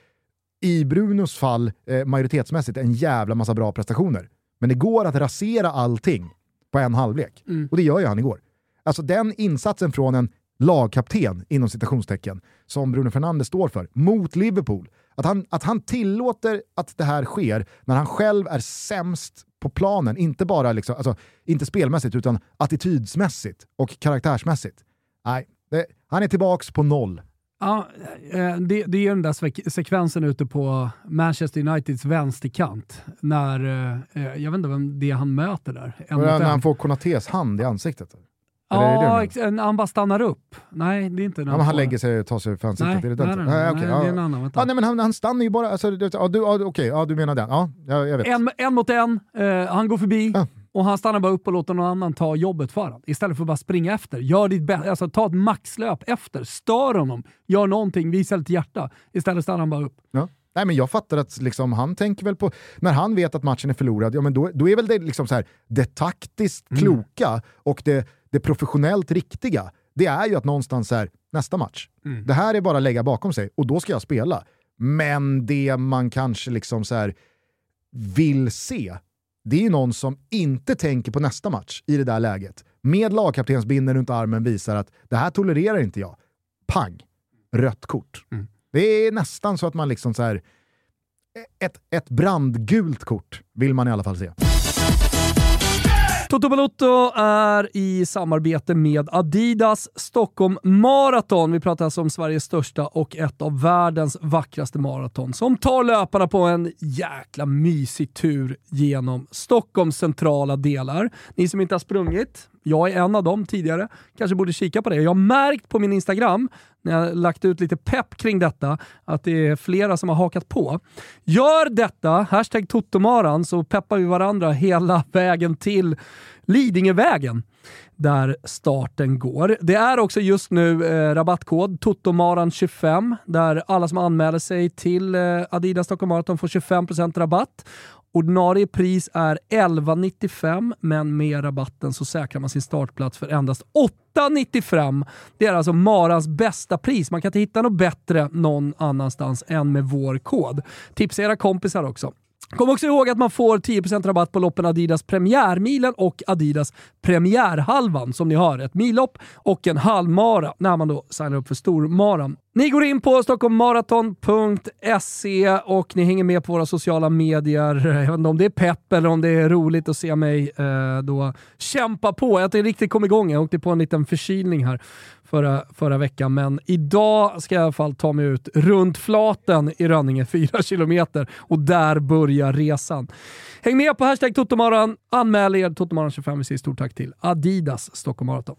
i Brunos fall eh, majoritetsmässigt en jävla massa bra prestationer. Men det går att rasera allting på en halvlek. Och det gör ju han igår. Alltså den insatsen från en lagkapten, inom citationstecken, som Bruno Fernandes står för, mot Liverpool. Att han, att han tillåter att det här sker när han själv är sämst på planen, inte bara liksom, alltså, inte spelmässigt utan attitydsmässigt och karaktärsmässigt. Nej, det, han är tillbaks på noll. Ja, eh, det, det är den där sek- sekvensen ute på Manchester Uniteds vänsterkant. När, eh, jag vet inte vem det är han möter där. Mot När han får Konatés hand i ansiktet. Är det det Ja, en- han bara stannar upp. Nej, det är inte när Ja, han lägger sig och tar sig för ansiktet. Nej, är det den? nej, nej, nej, okej, nej, det är en annan. Ja, nej, men han, han stannar ju bara. Alltså, ja, du, ja, okej, ja, du menar den. Ja, jag, jag vet. En, en mot en, eh, han går förbi Ja. och han stannar bara upp och låter någon annan ta jobbet för honom. Istället för att bara springa efter. Gör ditt alltså, ta ett maxlöp efter. Stör honom. Gör någonting. Visa lite hjärta. Istället stannar han bara upp. Ja. Nej, men jag fattar att liksom, han tänker väl på, när han vet att matchen är förlorad, ja, men då, då är väl det, liksom så här, det taktiskt Mm. kloka och det, det professionellt riktiga, det är ju att någonstans här, nästa match, Mm. det här är bara att lägga bakom sig och då ska jag spela. Men det man kanske liksom så här, vill se, det är ju någon som inte tänker på nästa match i det där läget. Med lagkaptensbindeln runt armen visar att det här tolererar inte jag. Pang! Rött kort. Mm. Det är nästan så att man liksom så här, ett, ett brandgult kort vill man i alla fall se. Toto Balotto är i samarbete med Adidas Stockholm Marathon. Vi pratar alltså om Sveriges största och ett av världens vackraste maraton som tar löparna på en jäkla mysig tur genom Stockholms centrala delar. Ni som inte har sprungit, jag är en av dem tidigare. Kanske borde kika på det. Jag har märkt på min Instagram, när jag lagt ut lite pepp kring detta, att det är flera som har hakat på. Gör detta, hashtag Totomaran, så peppar vi varandra hela [LAUGHS] vägen till Lidingövägen där starten går. Det är också just nu eh, rabattkod TOTOMARAN25 där alla som anmäler sig till eh, Adidas Stockholm Marathon får 25% rabatt. Ordinarie pris är 11,95 men med rabatten så säkrar man sin startplats för endast 8,95. Det är alltså Marans bästa pris. Man kan inte hitta något bättre någon annanstans än med vår kod. Tipsa era kompisar också. Kom också ihåg att man får 10% rabatt på loppen Adidas Premiärmilen och Adidas Premiärhalvan som ni hör. Ett millopp och en halvmara när man då signar upp för stormaran. Ni går in på stockholmmaraton.se och ni hänger med på våra sociala medier. [LAUGHS] Jag vet inte om det är pepp eller om det är roligt att se mig eh, då kämpa på. Jag inte riktigt kom igång. Jag åkte på en liten förkylning här förra, förra veckan, men idag ska jag i alla fall ta mig ut runt Flaten i Rönninge, [LAUGHS] 4 kilometer, och där börjar resan. Häng med på hashtag Totomaran, anmäl er Totomaran25. Vi säger stort tack till Adidas Stockholm Marathon.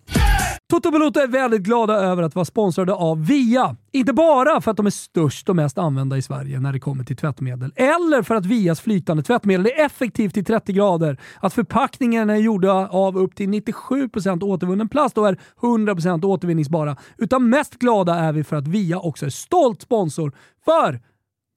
Toto Balotto är väldigt glada över att vara sponsrade av VIA. Inte bara för att de är störst och mest använda i Sverige när det kommer till tvättmedel, eller för att VIAs flytande tvättmedel är effektivt i 30 grader, att förpackningarna är gjorda av upp till 97% återvunnen plast och är 100% återvinningsbara. Utan mest glada är vi för att VIA också är stolt sponsor för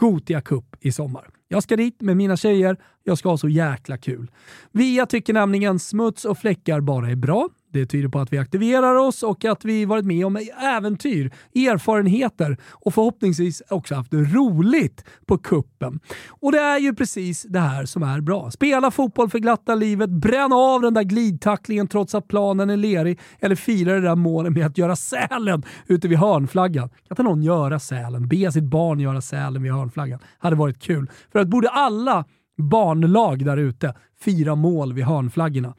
Gotia Cup i sommar. Jag ska dit med mina tjejer, jag ska ha så jäkla kul. VIA tycker nämligen smuts och fläckar bara är bra. Det tyder på att vi aktiverar oss och att vi varit med om äventyr, erfarenheter och förhoppningsvis också haft roligt på kuppen. Och det är ju precis det här som är bra. Spela fotboll för glatta livet, bränna av den där glidtacklingen trots att planen är lerig eller fira det där målet med att göra sälen ute vid hörnflaggan. Kan inte någon göra sälen? Be sitt barn göra sälen vid hörnflaggan. Hade varit kul. För att borde alla barnlag där ute fira mål vid hörnflaggorna.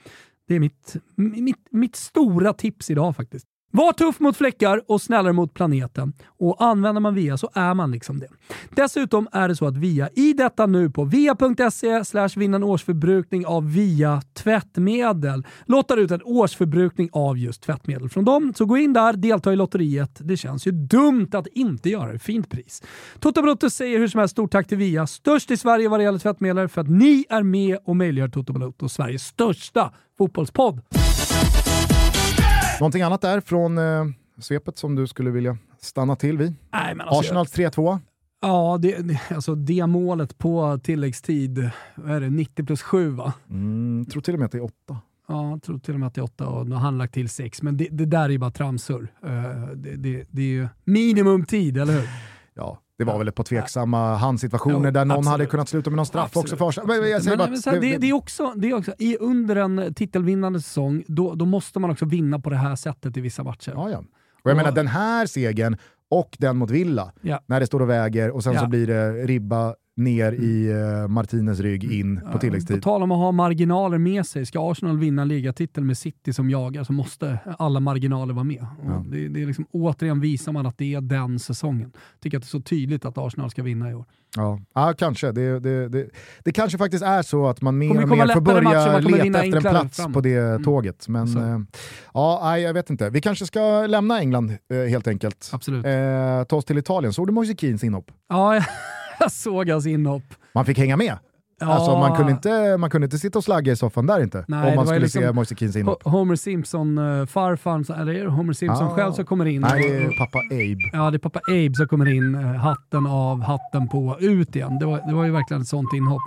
Det är mitt, mitt, mitt stora tips idag faktiskt. Var tuff mot fläckar och snällare mot planeten. Och använder man VIA så är man liksom det. Dessutom är det så att VIA i detta nu på via.se vinna en årsförbrukning av VIA tvättmedel lottar ut en årsförbrukning av just tvättmedel från dem. Så gå in där, delta i lotteriet. Det känns ju dumt att inte göra det. Fint pris. Toto Balotto säger hur som helst stort tack till VIA, störst i Sverige vad det gäller tvättmedel, för att ni är med och möjliggör Toto Balotto, Sveriges största fotbollspodd. Någonting annat där från eh, svepet som du skulle vilja stanna till vid? Nej, men alltså, Arsenals 3-2. Ja, det, alltså det målet på tilläggstid, vad är det, 90 plus 7 va? Mm, tror till och med att det är 8. Ja, jag tror till och med att det är 8 och nu har han lagt till 6. Men det, det där är ju bara tramsur. Uh, det, det, det är ju minimumtid, eller hur? Ja, det var väl ett par tveksamma handsituationer jo, där någon absolut. hade kunnat sluta med någon straff absolut. också för sig. Men, jag säger men, men, det, det, det, är också, det är också i, under en titelvinnande säsong, då, då måste man också vinna på det här sättet i vissa matcher. Ja, ja. Och jag och, menar den här segern och den mot Villa, ja. när det står och väger och sen ja. så blir det ribba ner i uh, Martinez rygg in på tilläggstid. På tal om att ha marginaler med sig, ska Arsenal vinna ligatiteln med City som jagar så måste alla marginaler vara med. Ja. Det, det, är liksom, återigen visar man att det är den säsongen. Tycker att det är så tydligt att Arsenal ska vinna i år. Ja, ja kanske. Det, det, det, det kanske faktiskt är så att man mer och mer får börja leta efter en plats framåt. på det mm. tåget. Men äh, ja, jag vet inte. Vi kanske ska lämna England äh, helt enkelt. Absolut. Eh, ta oss till Italien. Såg du Moise Keens inhopp? Ja, jag [LAUGHS] såg hans inhopp. Man fick hänga med. Ja. Alltså, man, kunde inte, man kunde inte sitta och slagga i soffan där inte. Nej, om man skulle liksom se Moise Keens inhopp. Homer Simpson, uh, farfar, eller är det Homer Simpson ah. själv som kommer in? Nej, det är pappa Abe. Ja, det är pappa Abe som kommer in, uh, hatten av, hatten på, ut igen. Det var, det var ju verkligen ett sånt inhopp.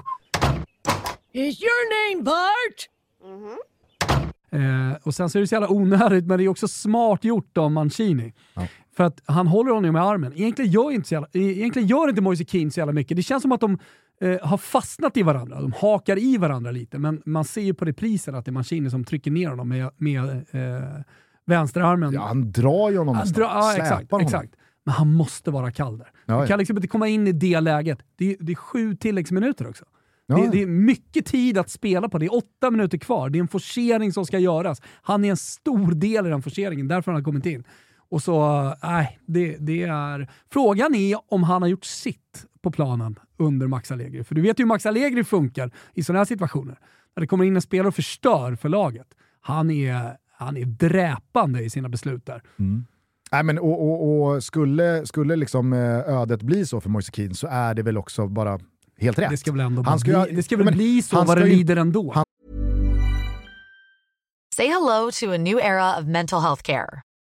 Is your name Bart? Mm -hmm. eh, och sen så är det så jävla onödigt, men det är också smart gjort av Mancini. Ja. För att han håller honom med armen. Egentligen gör inte, jävla, egentligen gör inte Moise Keane så jävla mycket. Det känns som att de eh, har fastnat i varandra. De hakar i varandra lite, men man ser ju på reprisen att det är Mancini som trycker ner honom med, med eh, vänsterarmen. Ja, han drar ju honom nästan. Ja, exakt, honom. exakt. Men han måste vara kall där. Ja, du kan liksom inte komma in i det läget. Det är, det är sju tilläggsminuter också. Ja. Det, det, är mycket tid att spela på. Det är åtta minuter kvar. Det är en forcering som ska göras. Han är en stor del i den forceringen, därför har han kommit in. Och så, nej, det, det är... Frågan är om han har gjort sitt på planen under Max Allegri. För du vet ju hur Max Allegri funkar i sådana här situationer. När det kommer in en spelare och förstör för laget. Han är, han är dräpande i sina beslut där. Nej, men, och, och, och skulle, skulle liksom eh, ödet bli så för Moise Keane så är det väl också bara helt rätt. Det ska väl ändå Han ska bli, det ska väl men bli så vad det lider ändå. han- Say hello to a new era of mental health care.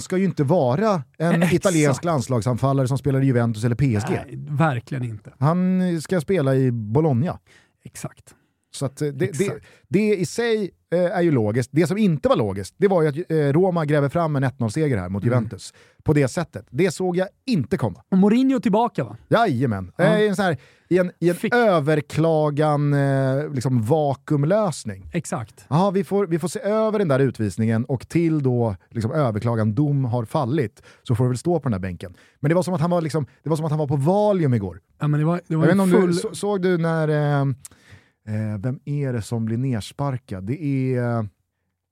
Ska ju inte vara en Exakt. italiensk landslagsanfallare som spelar i Juventus eller PSG. Nej, verkligen inte. Han ska spela i Bologna. Exakt. Så att eh, det, det, det i sig eh, är ju logiskt. Det som inte var logiskt, det var ju att eh, Roma gräver fram en 1-0-seger här mot Mm. Juventus. På det sättet. Det såg jag inte komma. Och Mourinho tillbaka va? Jajamän. Ja. I en, sån här, I en, i en Fick- överklagan liksom vakuumlösning. Exakt. Jaha, vi får, vi får se över den där utvisningen och till då liksom, överklagan dom har fallit så får det väl stå på den där bänken. Men det var som att han var, liksom, det var, som att han var på Valium igår. Ja, men det var, det Jag var vet inte om full... du, så, såg du när, eh, eh, vem är det som blir nersparkad? Det är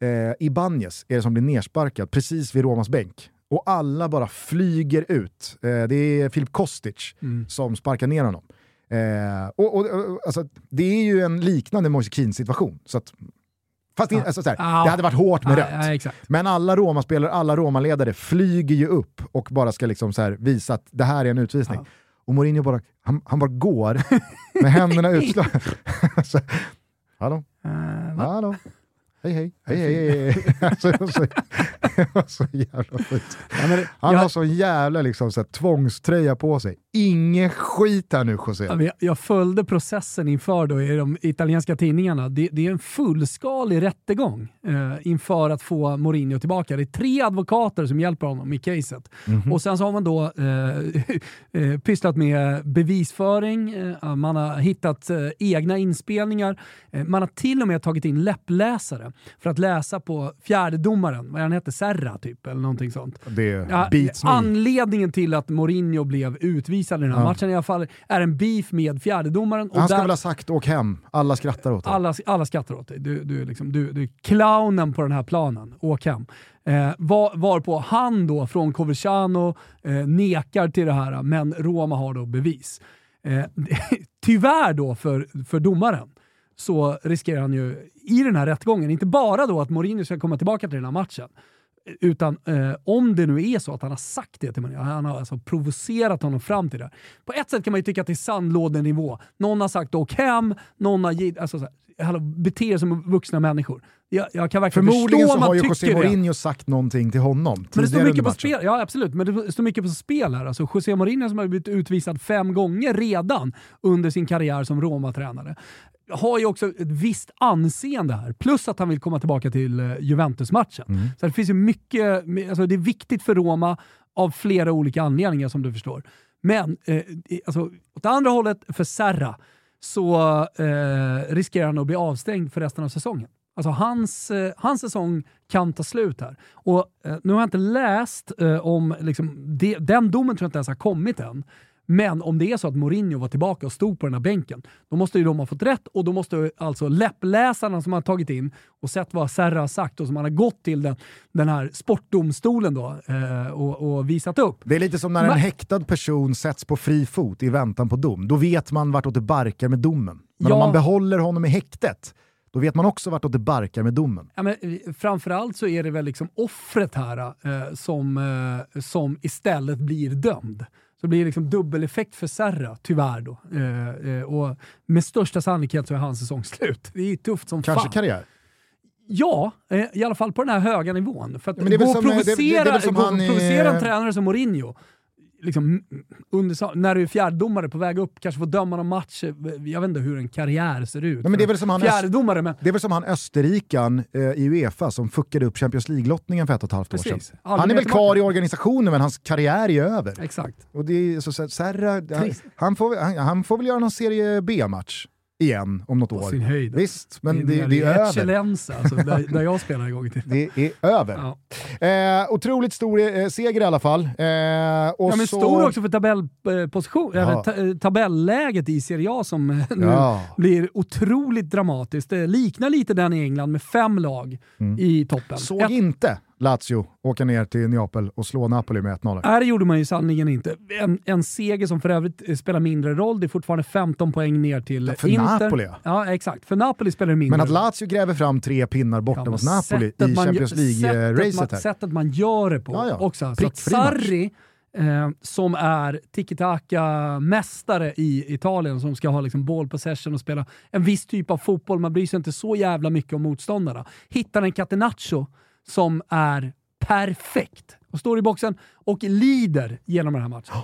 eh, Ibanez är det som blir nersparkad precis vid Romas bänk. Och alla bara flyger ut. Eh, det är Filip Kostic Mm. som sparkar ner honom. Eh, och, och, och, alltså, det är ju en liknande Moise Keane situation. Så att, fast det, Ja. alltså, så här, Ja. det hade varit hårt med Ja, rött. exakt. Men alla Roma-spelare, alla Roma-ledare flyger ju upp och bara ska liksom så här visa att det här är en utvisning. Och Mourinho bara, han, han bara går [LAUGHS] med händerna utslagna. [LAUGHS] så, hallå, va? hallå. Hej hej, hej hej. hej, hej. [LAUGHS] Alltså, det var så, det var så jävla skit. Han har sån jävla liksom, så här, tvångströja på sig. Ingen skit här nu José. Ja, jag, jag följde processen inför då i de italienska tidningarna. Det, det är en fullskalig rättegång eh, inför att få Mourinho tillbaka. Det är tre advokater som hjälper honom i caset. Mhm. Och sen så har man då eh, [LAUGHS] eh, pysslat med bevisföring, eh, man har hittat eh, egna inspelningar, eh, man har till och med tagit in läppläsare för att läsa på fjärdedomaren, vad han hette, Serra typ, eller någonting sånt. Det Ja, beats me. anledningen till att Mourinho blev utvisad i den här Ja. matchen i alla fall är en beef med fjärdedomaren. Han ska där, väl ha sagt åk hem, alla skrattar åt honom. alla, alla skrattar åt dig. Du, du, är liksom, du, du är clownen på den här planen. Åk hem. Eh, var, varpå han då från Coverciano eh, nekar till det här, men Roma har då bevis. Eh, [LAUGHS] tyvärr då för, för domaren så riskerar han ju i den här rättgången, inte bara då att Mourinho ska komma tillbaka till den här matchen, utan eh, om det nu är så att han har sagt det till Mourinho, han har alltså provocerat honom fram till det. På ett sätt kan man ju tycka att det är sandlådenivå. Någon har sagt åk hem, någon har gett, alltså hallå, bete er som vuxna människor. Jag, jag kan verkligen Förmodligen så har ju José det. Mourinho sagt någonting till honom Men det står mycket på spel. Ja, absolut. Men det står mycket på spel här. Alltså, José Mourinho som har blivit utvisad fem gånger redan under sin karriär som Roma-tränare har ju också ett visst anseende här. Plus att han vill komma tillbaka till eh, Juventus-matchen. Mm. Så det finns ju mycket, alltså det är viktigt för Roma av flera olika anledningar som du förstår. Men eh, alltså, åt andra hållet, för Serra, så eh, riskerar han att bli avstängd för resten av säsongen. Alltså hans, eh, hans säsong kan ta slut här. Och eh, Nu har jag inte läst eh, om, liksom, det, den domen tror jag inte ens har kommit än. Men om det är så att Mourinho var tillbaka och stod på den här bänken, då måste ju de ha fått rätt och då måste alltså läppläsarna som har tagit in och sett vad Serra har sagt och som han har gått till den, den här sportdomstolen då, eh, och, och visat upp. Det är lite som när en Men- häktad person sätts på fri fot i väntan på dom. Då vet man vartåt det barkar med domen. Men Ja. om man behåller honom i häktet, då vet man också vartåt det barkar med domen. Ja, men, eh, framförallt så är det väl liksom offret här eh, som, eh, som istället blir dömd. Så det blir liksom dubbeleffekt för Serra, tyvärr. Då. Eh, eh, och med största sannolikhet så är hans säsong slut. Det är tufft som Kanske fan. karriär. Ja, eh, i alla fall på den här höga nivån. För att Ja, gå och eh, det- som gå han provocera en tränare som Mourinho, liksom, under, när du är fjärdedomare på väg upp, kanske får döma någon match. Jag vet inte hur en karriär ser ut. Men det, är väl som han fjärdedomare, men... det är väl som han österrikan eh, i Uefa som fuckade upp Champions League-lottningen för ett och ett halvt Precis. år sedan. Aldrig Han är väl kvar i organisationen men hans karriär är över. Exakt. Och det är så, så, Serra, han, han, får, han, han får väl göra någon serie B-match igen om något På år. sin höjd. Visst, men det, det är över. Alltså, där, [LAUGHS] där jag spelade en gång i tiden. Det är över. Ja. Eh, otroligt stor eh, seger i alla fall. Eh, och Ja, men så... stor också för tabellposition, Ja. eller ta, eh, tabelläget i Serie A som eh, nu Ja. blir otroligt dramatiskt. Det liknar lite den i England med fem lag i toppen. Mm. Såg Ett- inte Lazio åka ner till Neapel och slå Napoli med 1-0. Nej, det gjorde man ju sannerligen inte. En, en seger som för övrigt eh, spelar mindre roll. Det är fortfarande 15 poäng ner till Ja, för Inter. Napoli, ja. Ja, exakt. För Napoli spelar det mindre Men att roll. Lazio gräver fram tre pinnar borta Ja, mot Napoli i Champions League-racet här. Sättet man gör det på Ja, ja. också. Så att match. Sarri, eh, som är tiki-taka-mästare i Italien, som ska ha liksom ball possession och spela en viss typ av fotboll, man bryr sig inte så jävla mycket om motståndarna. Hittar en Catenaccio som är perfekt och står i boxen och lider genom den här matchen.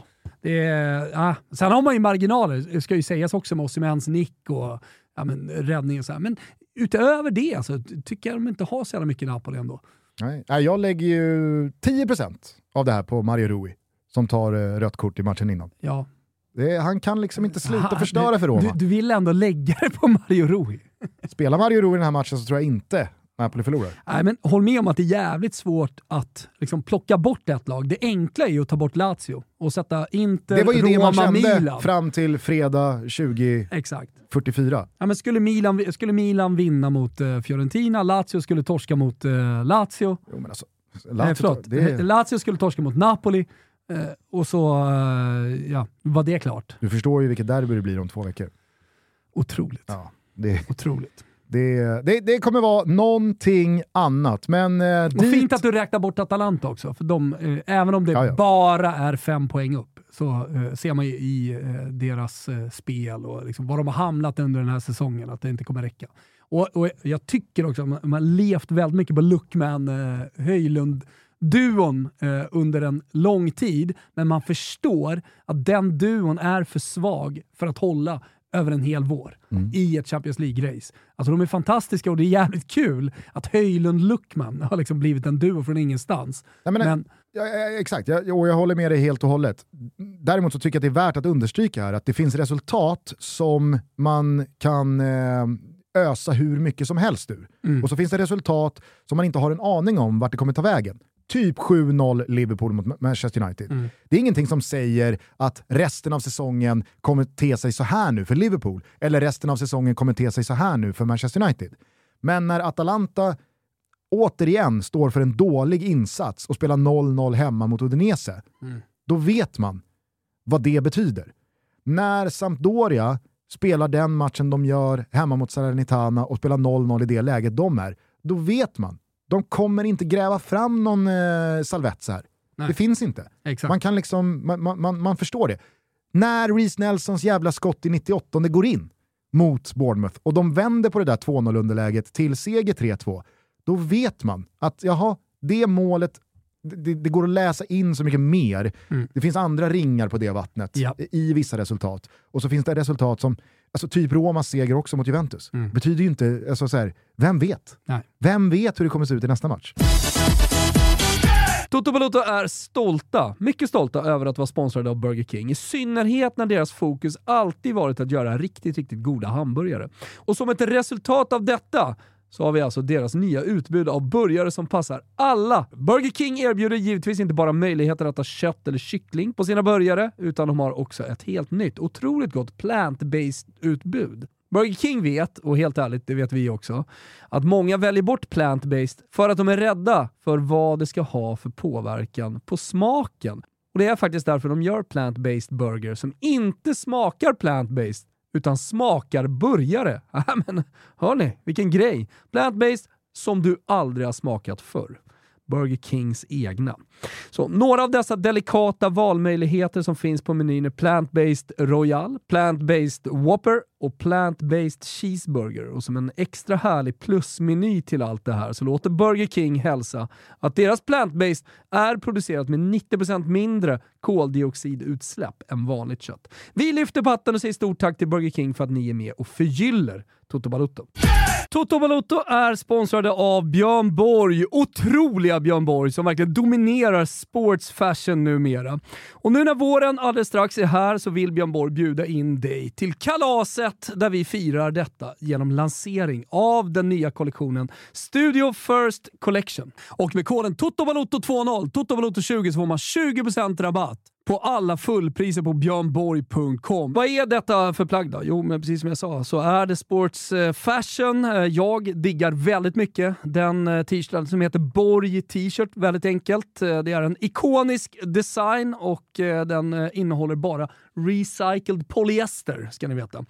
Det är, ja. Sen har man ju marginaler, det ska ju sägas också med Osimhens nick och ja, men, räddning och så här. Men utöver det så tycker jag de inte har så jävla mycket Napoli ändå. Nej. Jag lägger ju 10% av det här på Mario Rui som tar eh, rött kort i matchen innan. Ja. Det han kan liksom inte sluta Ha- förstöra du, för Roma. Du, du vill ändå lägga det på Mario Rui. Spelar Mario Rui i den här matchen så tror jag inte Napoli förlorar. Nej, men håll med om att det är jävligt svårt att liksom, plocka bort ett lag. Det enkla är ju att ta bort Lazio och sätta Inter, Det var ju det man Roma, kände Milan. fram till fredag 2044. Exakt. Ja, men skulle, Milan, skulle Milan vinna mot eh, Fiorentina, Lazio skulle torska mot eh, Lazio. Jo, men alltså, Nej, Lazio, förlåt. det Lazio skulle torska mot Napoli eh, och så ja, var det klart. du förstår ju vilket derby det blir om två veckor. Otroligt. Ja, det, Otroligt. Det, det, det kommer vara någonting annat. Men eh, Och dit... fint att du räknar bort Atalanta också, för de, eh, även om det Ja, ja. bara är fem poäng upp så eh, ser man ju i eh, deras eh, spel och liksom var de har hamnat under den här säsongen att det inte kommer räcka. Och, och Jag tycker också att man, man har levt väldigt mycket på Luckman, eh, Höjlund, duon eh, under en lång tid, men man förstår att den duon är för svag för att hålla över en hel vår Mm. i ett Champions League-race. Alltså de är fantastiska och det är jävligt kul att Höjlund-Luckman har liksom blivit en duo från ingenstans. Nej, men, Men Ja, ja, exakt, jag, och jag håller med dig helt och hållet. Däremot så tycker jag att det är värt att understryka här att det finns resultat som man kan eh, ösa hur mycket som helst ur. Mm. Och så finns det resultat som man inte har en aning om vart det kommer ta vägen. Typ 7-0 Liverpool mot Manchester United. Mm. Det är ingenting som säger att resten av säsongen kommer te sig så här nu för Liverpool, eller resten av säsongen kommer te sig så här nu för Manchester United. Men när Atalanta återigen står för en dålig insats och spelar 0-0 hemma mot Udinese, Mm. då vet man vad det betyder. När Sampdoria spelar den matchen de gör hemma mot Salernitana och spelar 0-0 i det läget de är, då vet man. De kommer inte gräva fram någon eh, Salvezza här. Nej. Det finns inte. exakt. Man kan liksom, man, man- man, man förstår det. När Reece Nelsons jävla skott i 98 går in mot Bournemouth och de vänder på det där 2-0 underläget till seger 3-2, då vet man att jaha, det målet, det, det går att läsa in så mycket mer. Mm. Det finns andra ringar på det vattnet Ja. i vissa resultat. Och så finns det resultat som, alltså typ Romas seger också mot Juventus. Mm. Betyder ju inte, alltså så här, vem vet? Nej. Vem vet hur det kommer se ut i nästa match? Toto Balotto är stolta, mycket stolta över att vara sponsrade av Burger King. I synnerhet när deras fokus alltid varit att göra riktigt, riktigt goda hamburgare. Och som ett resultat av detta så har vi alltså deras nya utbud av burgare som passar alla. Burger King erbjuder givetvis inte bara möjligheten att ha kött eller kyckling på sina burgare, utan de har också ett helt nytt, otroligt gott plant-based utbud. Burger King vet, och helt ärligt, det vet vi också, att många väljer bort plant-based för att de är rädda för vad det ska ha för påverkan på smaken. Och Det är faktiskt därför de gör plant-based burger som inte smakar plant-based utan smakar burgare. Ja, [LAUGHS] äh, Men hörni, vilken grej! Plant-based som du aldrig har smakat förr. Burger Kings egna. Så några av dessa delikata valmöjligheter som finns på menyn är Plant-Based Royal, Plant-Based Whopper och Plant-Based Cheeseburger. Och som en extra härlig plusmeny till allt det här så låter Burger King hälsa att deras Plant-Based är producerat med 90% mindre koldioxidutsläpp än vanligt kött. Vi lyfter på hatten och säger stort tack till Burger King för att ni är med och förgyller Toto Balutto. Toto Balotto är sponsrade av Björn Borg. Otroliga Björn Borg som verkligen dominerar sports fashion numera. Och nu när våren alldeles strax är här så vill Björn Borg bjuda in dig till kalaset där vi firar detta genom lansering av den nya kollektionen Studio First Collection. Och med koden TOTOBALOTTO20, TOTOBALOTTO20 så får man 20% rabatt på alla fullpriser på björnborg.com. Vad är detta för plagg då? Jo, men precis som jag sa så är det sports eh, fashion. Eh, jag diggar väldigt mycket den eh, t-shirten som heter Borg t-shirt. Väldigt enkelt. Det är en ikonisk design och den innehåller bara recycled polyester, ska ni veta.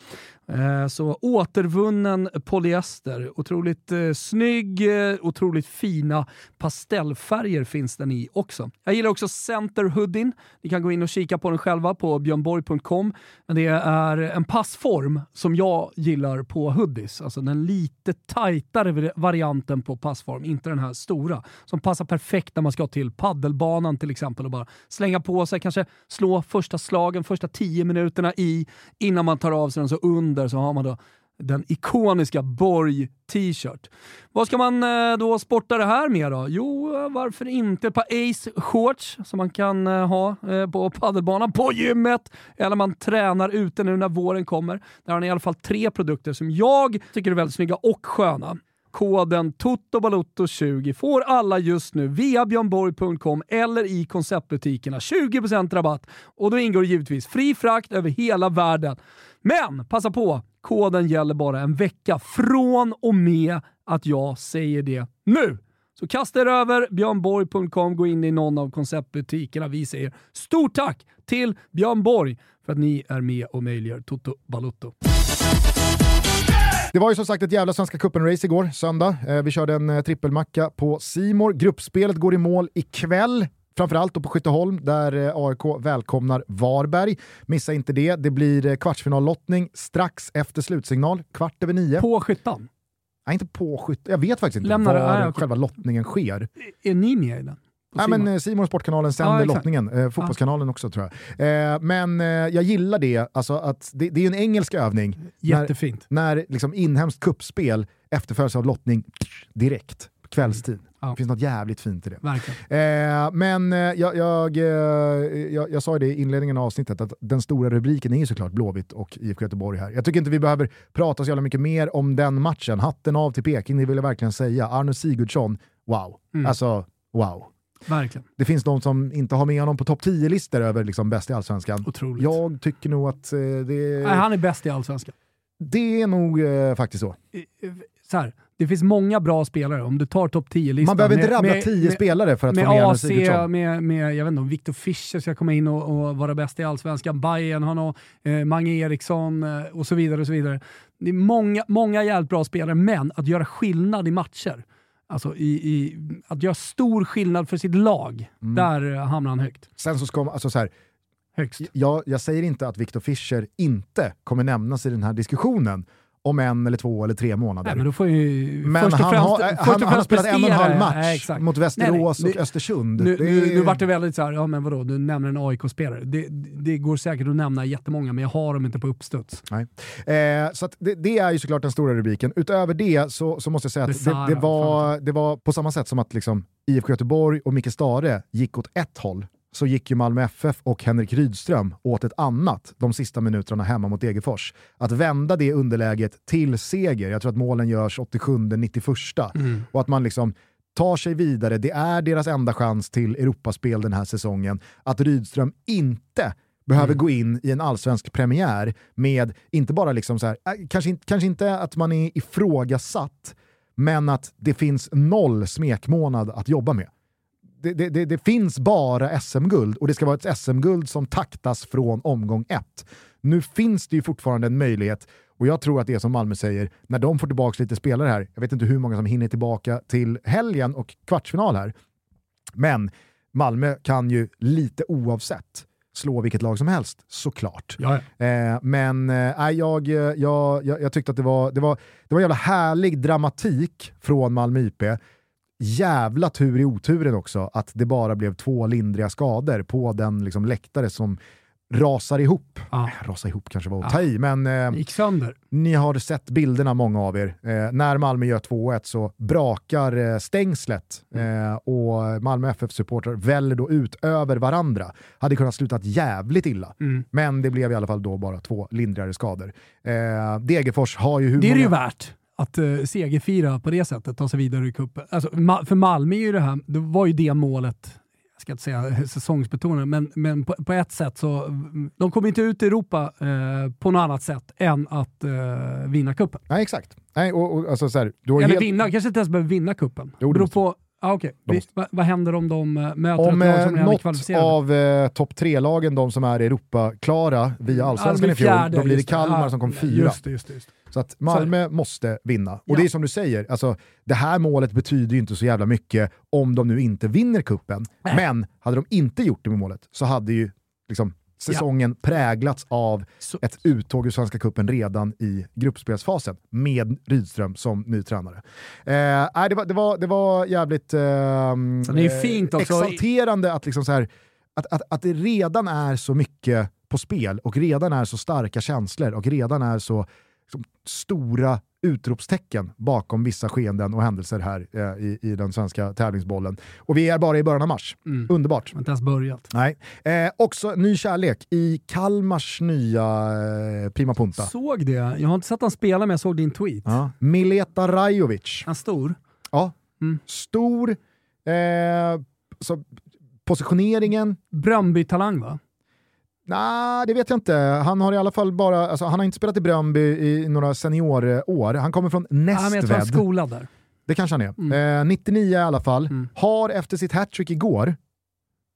Eh, så återvunnen polyester. Otroligt eh, snygg, eh, otroligt fina pastellfärger finns den i också. Jag gillar också centerhoodien. Ni kan gå in och kika på den själva på björnborg.com. Men det är en passform som jag gillar på hoodies. Alltså den lite tajtare varianten på passform, inte den här stora. Som passar perfekt när man ska till paddelbanan till exempel och bara slänga på sig, kanske slå första slagen, första tio minuterna i innan man tar av sig den så under så har man då den ikoniska Borg t-shirt. Vad ska man eh, då sporta det här med då? Jo, eh, varför inte ett par Ace shorts som man kan eh, ha på paddelbanan, på gymmet, eller man tränar ute nu när våren kommer. Där har ni i alla fall tre produkter som jag tycker är väldigt snygga och sköna koden TOTOBALOTTO20 får alla just nu via björnborg.com eller i konceptbutikerna 20% rabatt och då ingår givetvis fri frakt över hela världen. Men passa på, koden gäller bara en vecka från och med att jag säger det nu. Så kasta er över björnborg.com, gå in i någon av konceptbutikerna. Vi säger stort tack till Björn Borg för att ni är med och möjliggör Toto Balutto. Det var ju som sagt ett jävla Svenska cupen-race igår, söndag. Eh, vi körde en eh, trippelmacka på Simor. Gruppspelet går i mål ikväll. Framförallt på Skytteholm där eh, AIK välkomnar Varberg. Missa inte det. Det blir kvartsfinallottning strax efter slutsignal, kvart över nio. På Skyttan? Nej, inte på Skyttan. Jag vet faktiskt inte Lämnar var det, själva lottningen sker. Är ni med i den? Nej, men eh, Simon Sportkanalen sänder ja, lottningen, eh, fotbollskanalen ja. också tror jag. Eh, men eh, jag gillar det, alltså att det, det är en engelsk övning. Jättefint. När, när liksom inhemskt kuppspel efterföljs av lottning direkt, kvällstid. Mm. Ja. Det finns något jävligt fint i det. Eh, men eh, jag, jag, eh, jag, jag, sa det i inledningen av avsnittet att den stora rubriken är ju såklart Blåvitt och IFK Göteborg här. Jag tycker inte vi behöver prata så jävla mycket mer om den matchen. Hatten av till Peking, det vill jag verkligen säga. Arno Sigurdsson, wow. Mm. Alltså, wow. Verkligen. Det finns de som inte har med honom på topp 10-listor över liksom bäst i Allsvenskan. Otroligt. Jag tycker nog att eh, det... Nej, han är bäst i Allsvenskan. Det är nog eh, faktiskt så. så här, det finns många bra spelare. Om du tar topp 10-listan. Man behöver inte rabbla 10 spelare för att med få med AC, med, med jag vet inte, om Victor Fischer ska komma in och, och vara bäst i Allsvenskan. Bayern har nog eh, Mange Eriksson eh, och så vidare. och så vidare. Det är många, många jävligt bra spelare, men att göra skillnad i matcher Alltså i, i, att göra stor skillnad för sitt lag, mm. där hamnar han högt. Sen så ska man, alltså så här, Högst. Jag, jag säger inte att Victor Fischer inte kommer nämnas i den här diskussionen, om en eller två eller tre månader. Nej, men men han, främst, har, han, han har spelat en och en halv match nej, mot Västerås nej, nej. och Östersund. Nu, det... nu, nu vart det väldigt såhär, ja men vadå, du nämner en AIK-spelare. Det, det, går säkert att nämna jättemånga, men jag har dem inte på uppstuds. Nej. Eh, så det, det, är ju såklart den stora rubriken. Utöver det så, så måste jag säga att Besara, det, det, var, det var på samma sätt som att liksom, IFK Göteborg och Micke Stare gick åt ett håll så gick ju Malmö FF och Henrik Rydström åt ett annat de sista minuterna hemma mot Degerfors. Att vända det underläget till seger, jag tror att målen görs 87-91 mm. och att man liksom tar sig vidare, det är deras enda chans till Europaspel den här säsongen. Att Rydström inte behöver mm. gå in i en allsvensk premiär med, inte bara liksom så här, äh, kanske, kanske inte att man är ifrågasatt, men att det finns noll smekmånad att jobba med det, det, det, finns bara SM-guld och det ska vara ett SM-guld som taktas från omgång ett. Nu finns det ju fortfarande en möjlighet och jag tror att det är som Malmö säger, när de får tillbaka lite spelare här, jag vet inte hur många som hinner tillbaka till helgen och kvartsfinal här, Men Malmö kan ju lite oavsett slå vilket lag som helst, såklart. Ja, Eh, men eh, jag, jag, jag, jag tyckte att det var, det, var, det var jävla härlig dramatik från Malmö IP. Jävla tur i oturen också att det bara blev två lindriga skador på den liksom, läktare som rasar ihop. Ja. Eh, Rasa ihop kanske var att ta i, men eh, ni har sett bilderna många av er. Eh, när Malmö gör 2-1 så brakar eh, stängslet eh, och Malmö FF-supportrar väller då ut över varandra. Hade kunnat sluta jävligt illa, Mm. men det blev i alla fall då bara två lindrigare skador. Eh, Degerfors har ju hur Det är det ju många... värt att uh, segerfira på det sättet, ta sig vidare i cupen. Alltså, för Malmö är ju det här, det var ju det målet, jag ska inte säga [LAUGHS] säsongsbetonat, men, men på, på ett sätt så, de kommer inte ut i Europa eh, på något annat sätt än att eh, vinna cupen. Nej, exakt. Nej, och, och, alltså, så här, du har Eller helt... vinna, kanske inte ens behöver vinna cupen. Jo, det Beror måste på, ah, okay. De måste. Va, vad händer om de eh, möter Om ett lag eh, som redan är kvalificerade? av eh, topp tre-lagen, de som är Europa-klara via allsvenskan i fjol, då blir det Kalmar Ja, som kom fyra. Just det, just det, just det. Så att Malmö måste vinna. Och Ja. det är som du säger, alltså, det här målet betyder ju inte så jävla mycket om de nu inte vinner kuppen. Men hade de inte gjort det med målet så hade ju liksom, säsongen präglats av Så- ett uttåg ur Svenska Cupen redan i gruppspelsfasen med Rydström som ny tränare. Eh, nej, det, var, det, var, det var jävligt Så det är ju fint också. exalterande att, liksom så här, att, att, att det redan är så mycket på spel och redan är så starka känslor och redan är så liksom, stora utropstecken bakom vissa skeenden och händelser här eh, i, i den svenska tävlingsbollen. Och vi är bara i början av mars. Mm. Underbart. Jag har inte ens börjat. Nej. Eh, också ny kärlek i Kalmars nya eh, Prima Punta. Såg det. Jag har inte sett han spela men jag såg din tweet. Ja. Mileta Rajovic. Han stor. Ja. Mm. Stor, eh, så positioneringen, Bröndby-talang va? Nej, det vet jag inte. Han har i alla fall bara, alltså, han har inte spelat i Bröndby i några seniorår. Han kommer från Ja, men jag tror han Nästved. skolad där. Det kanske han är. Mm. Eh, 99 i alla fall. Mm. Har efter sitt hattrick igår,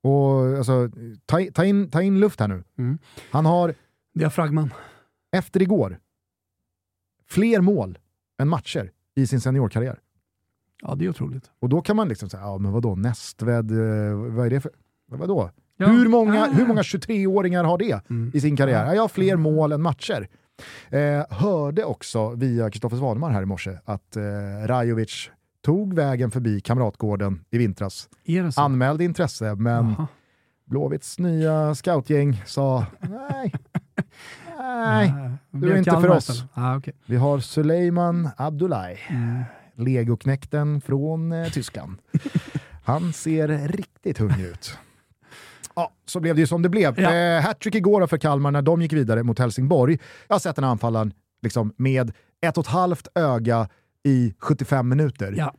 och alltså, ta, ta, in, ta in luft här nu. Mm. Han har Diafragman. efter igår fler mål än matcher i sin seniorkarriär. Ja, det är otroligt. Och då kan man liksom säga, ja men vadå, Nästved, eh, vad är det för... Vadå? Ja. Hur, många, Ah. hur många 23-åringar har det Mm. i sin karriär? Ja, jag har fler mål än matcher. Eh, hörde också via Kristoffer Svanemar här i morse att eh, Rajovic tog vägen förbi Kamratgården i vintras. Anmälde intresse, men Jaha. Blåvitts nya scoutgäng sa nej, nej, du är inte för oss. Ah, okay. vi har Suleiman Abdullahi, mm. legoknekten från eh, Tyskland. Han ser riktigt hungrig ut. Ja, så blev det ju som det blev. Ja. Eh, Hattrick igår för Kalmar när de gick vidare mot Helsingborg. Jag har sett den anfallaren liksom, med ett och ett halvt öga i 75 minuter. Ja,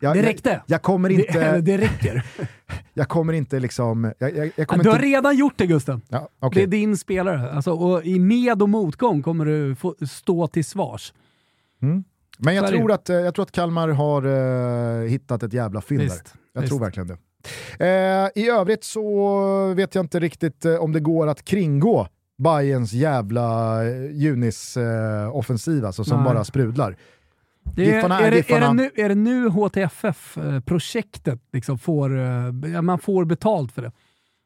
Jag, det jag, räckte. jag kommer inte, Det, [LAUGHS] det räcker. [LAUGHS] jag kommer inte liksom... Jag, jag, jag kommer Du har inte, redan gjort det Gusten. ja, Det okej. är din spelare. Alltså, och I med och motgång kommer du få stå till svars. Men jag det tror, att, eh, jag tror att Kalmar har eh, hittat ett jävla fynd där. Jag visst. tror verkligen det. Eh, I övrigt så vet jag inte riktigt eh, om det går att kringgå Bayerns jävla eh, Junis-offensiv alltså, som Nej. bara sprudlar. Det är, är det, är, det nu, är det nu HTFF-projektet liksom får, man får betalt för det?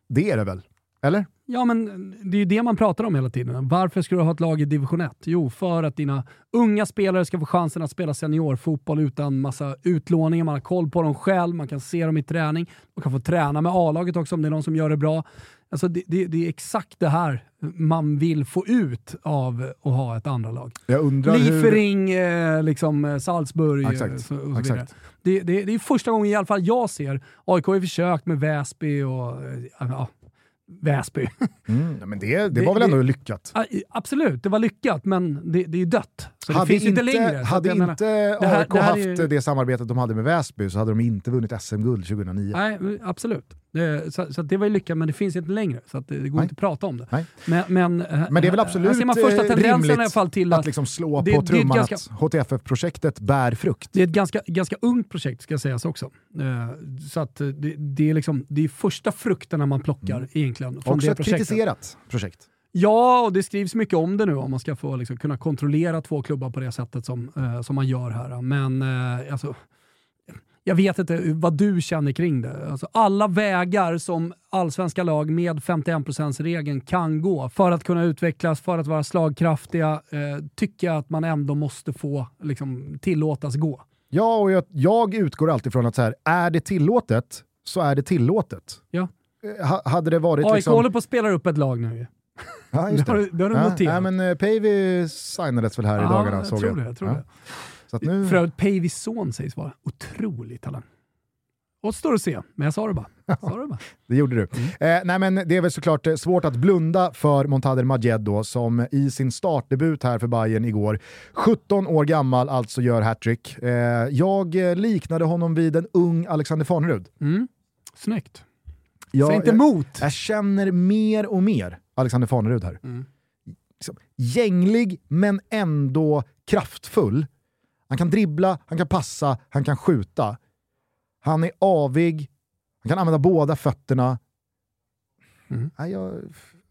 Det är det väl? Eller? Ja, men det är ju det man pratar om hela tiden. Varför ska du ha ett lag i division 1? Jo, för att dina unga spelare ska få chansen att spela seniorfotboll utan massa utlåningar. Man har koll på dem själv, man kan se dem i träning. Man kan få träna med A-laget också om det är någon som gör det bra. Alltså det, det, det är exakt det här man vill få ut av att ha ett andra lag. Undrar hur... Liefering, eh, liksom, eh, Salzburg eh, Exakt, så, och så vidare. Det, det, är första gången i alla fall jag ser, AIK har försökt med Väsby och ja, Väsby. Mm, men det, det, Det- var väl det- ändå lyckat? Ja, Absolut, det var lyckat, men det, det är ju dött. Så hade det finns ju inte, längre. Hade menar- inte här- AIK haft ju- det samarbetet de hade med Väsby så hade de inte vunnit SM-guld 2009. Nej, absolut. Det, så, så det var ju lyckat, men det finns inte längre. Så det, det går Nej. inte att prata om det. Nej. Men, men, eh, Men det är väl här absolut ser man första eh, rimligt i alla fall till att, att, liksom slå det- på ett trumman ganska- att HTFF-projektet bär frukt. det är ett ganska, ganska ungt projekt ska sägas också. Eh, Så att eh, det, det, är liksom, det är första frukterna man plockar egentligen från Också det ett projektet. kritiserat projekt. Ja, och det skrivs mycket om det nu om man ska få liksom, kunna kontrollera två klubbar på det sättet som, eh, som man gör här. Men eh, alltså, Jag vet inte vad du känner kring det. Alltså alla vägar som allsvenska lag med 51%-regeln kan gå för att kunna utvecklas, för att vara slagkraftiga, eh, tycker jag att man ändå måste få liksom, tillåtas gå. Ja, och jag, jag utgår alltid från att så här, är det tillåtet så är det tillåtet. Ja. Eh, Ha, hade det varit AIK liksom... håller på att spela upp ett lag nu. Ja, just [LAUGHS] Det har det. har du ja, noterat. Nej, men uh, Päivi signades väl här i dagarna jag såg tror jag. det. Jag tror ja. det. Så att nu... För övrigt, Päivis son sägs vara otrolig talang. Återstår att se, men jag sa det bara. Sa det bara. Det gjorde du. Eh, nej, men det är väl såklart eh, svårt att blunda för Montader Majed då, som i sin startdebut här för Bayern igår, 17 år gammal, alltså gör hattrick. Eh, jag eh, liknade honom vid en ung Alexander Farnerud. Mm. Snyggt. Jag, Säg inte jag, emot. jag känner mer och mer Alexander Farnerud här. Mm. Liksom, gänglig, men ändå kraftfull. Han kan dribbla, han kan passa, han kan skjuta. Han är avig, han kan använda båda fötterna. Mm. Nej, jag,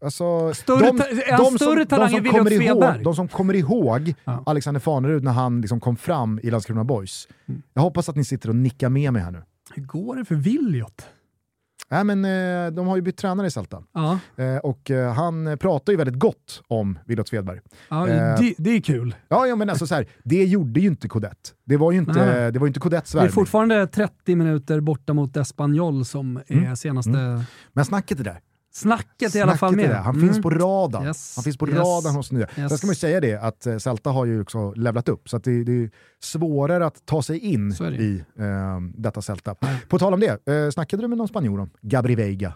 alltså, Större ta- är han större talang än William kommer ihåg, de som kommer ihåg Ja. Alexander Farnerud när han liksom kom fram i Landskrona Boys. Mm. Jag hoppas att ni sitter och nickar med mig här nu. Hur går det för Williot? Nej, men, eh, de har ju bytt tränare i Salta. Ja, Eh, och eh, han pratar ju väldigt gott om Williot Svedberg. ja Eh, det, det är kul. Ja, ja men alltså så här, det gjorde ju inte Kodett. Det var ju inte, Nej. det var inte Kodettes Det är fortfarande 30 minuter borta mot Espanyol som är Mm. senaste Men snacket är där. Snacket i alla fall med. Han Mm. finns på radarn. Yes, Han finns på yes, radarn hos nya. yes. Sen ska man ju säga det att eh, Celta har ju också levlat upp, så det, det är svårare att ta sig in det. i eh, detta Celta. Ja. På tal om det, eh, snackade du med någon spanjor om Gabri Veiga?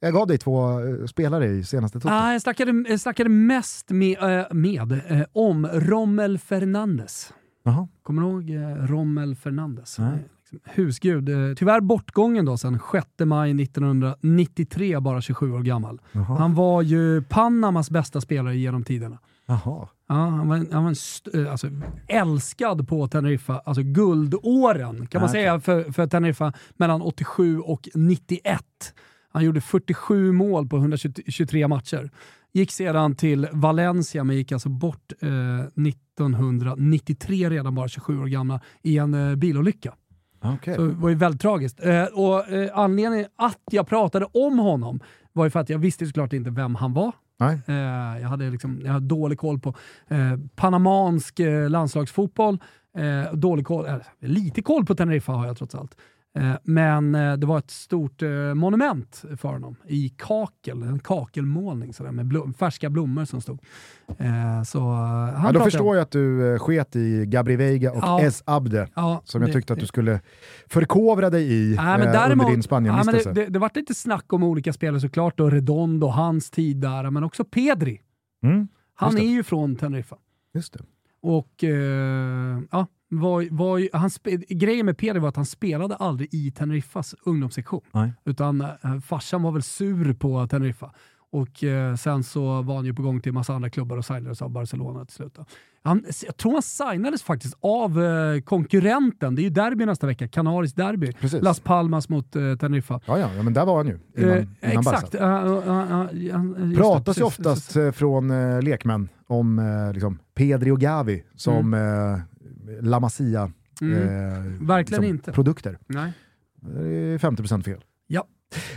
Jag gav dig två eh, spelare i senaste Toto. Ah, jag, snackade, jag snackade mest med, eh, med om Rommel Fernandes. Jaha. Kommer du ihåg Rommel Fernandes? Nej. Husgud. Eh, tyvärr bortgången då sen 6 maj 1993, bara 27 år gammal. Jaha. Han var ju Panamas bästa spelare genom tiderna. Jaha. Ja, han var, han var st- eh, alltså, älskad på Teneriffa, alltså guldåren kan man Ah, säga för, för Teneriffa mellan 87 och 91. Han gjorde 47 mål på 123 matcher. Gick sedan till Valencia men gick alltså bort eh, 1993 redan bara 27 år gamla i en eh, bilolycka. Okej. Så det var ju väldigt tragiskt. Eh, och eh, Anledningen att jag pratade om honom var ju för att jag visste såklart inte vem han var. Eh, jag, hade liksom, jag hade dålig koll på eh, panamansk eh, landslagsfotboll. Eh, dålig koll, lite koll på Teneriffa har jag trots allt. Eh, men eh, det var ett stort eh, monument för honom i kakel, en kakelmålning sådär, med blom, färska blommor som stod. Så, han Ja, då förstår jag. jag att du sket i Gabri Veiga och Ja. Es Abde, Ja, som jag det- tyckte att du skulle förkovra dig i Nej, men däremot, under din ja, Spanienvistelse. det, det, det vart lite snack om olika spelare såklart, och Redondo, hans tid där, men också Pedri. Mm, Han är ju från Teneriffa. just det. Och ja, var, var, han grejen med Pedri var att han spelade aldrig i Teneriffas ungdomssektion. Nej. Utan eh, farsan var väl sur på Teneriffa. Och eh, sen så var han ju på gång till massa andra klubbar och signades av Barcelona till slut. Han, jag tror han signades faktiskt av eh, konkurrenten. Det är ju derby nästa vecka, Canaris derby. Precis. Las Palmas mot eh, Teneriffa. Ja, ja, ja, men där var han ju innan, Eh, innan exakt. Uh, uh, uh, pratas ju oftast precis. eh, från eh, lekmän om eh, liksom, Pedri och Gavi som eh, La Masia Mm. eh, Verkligen liksom, inte. produkter. Nej. Det är 50% fel. Ja.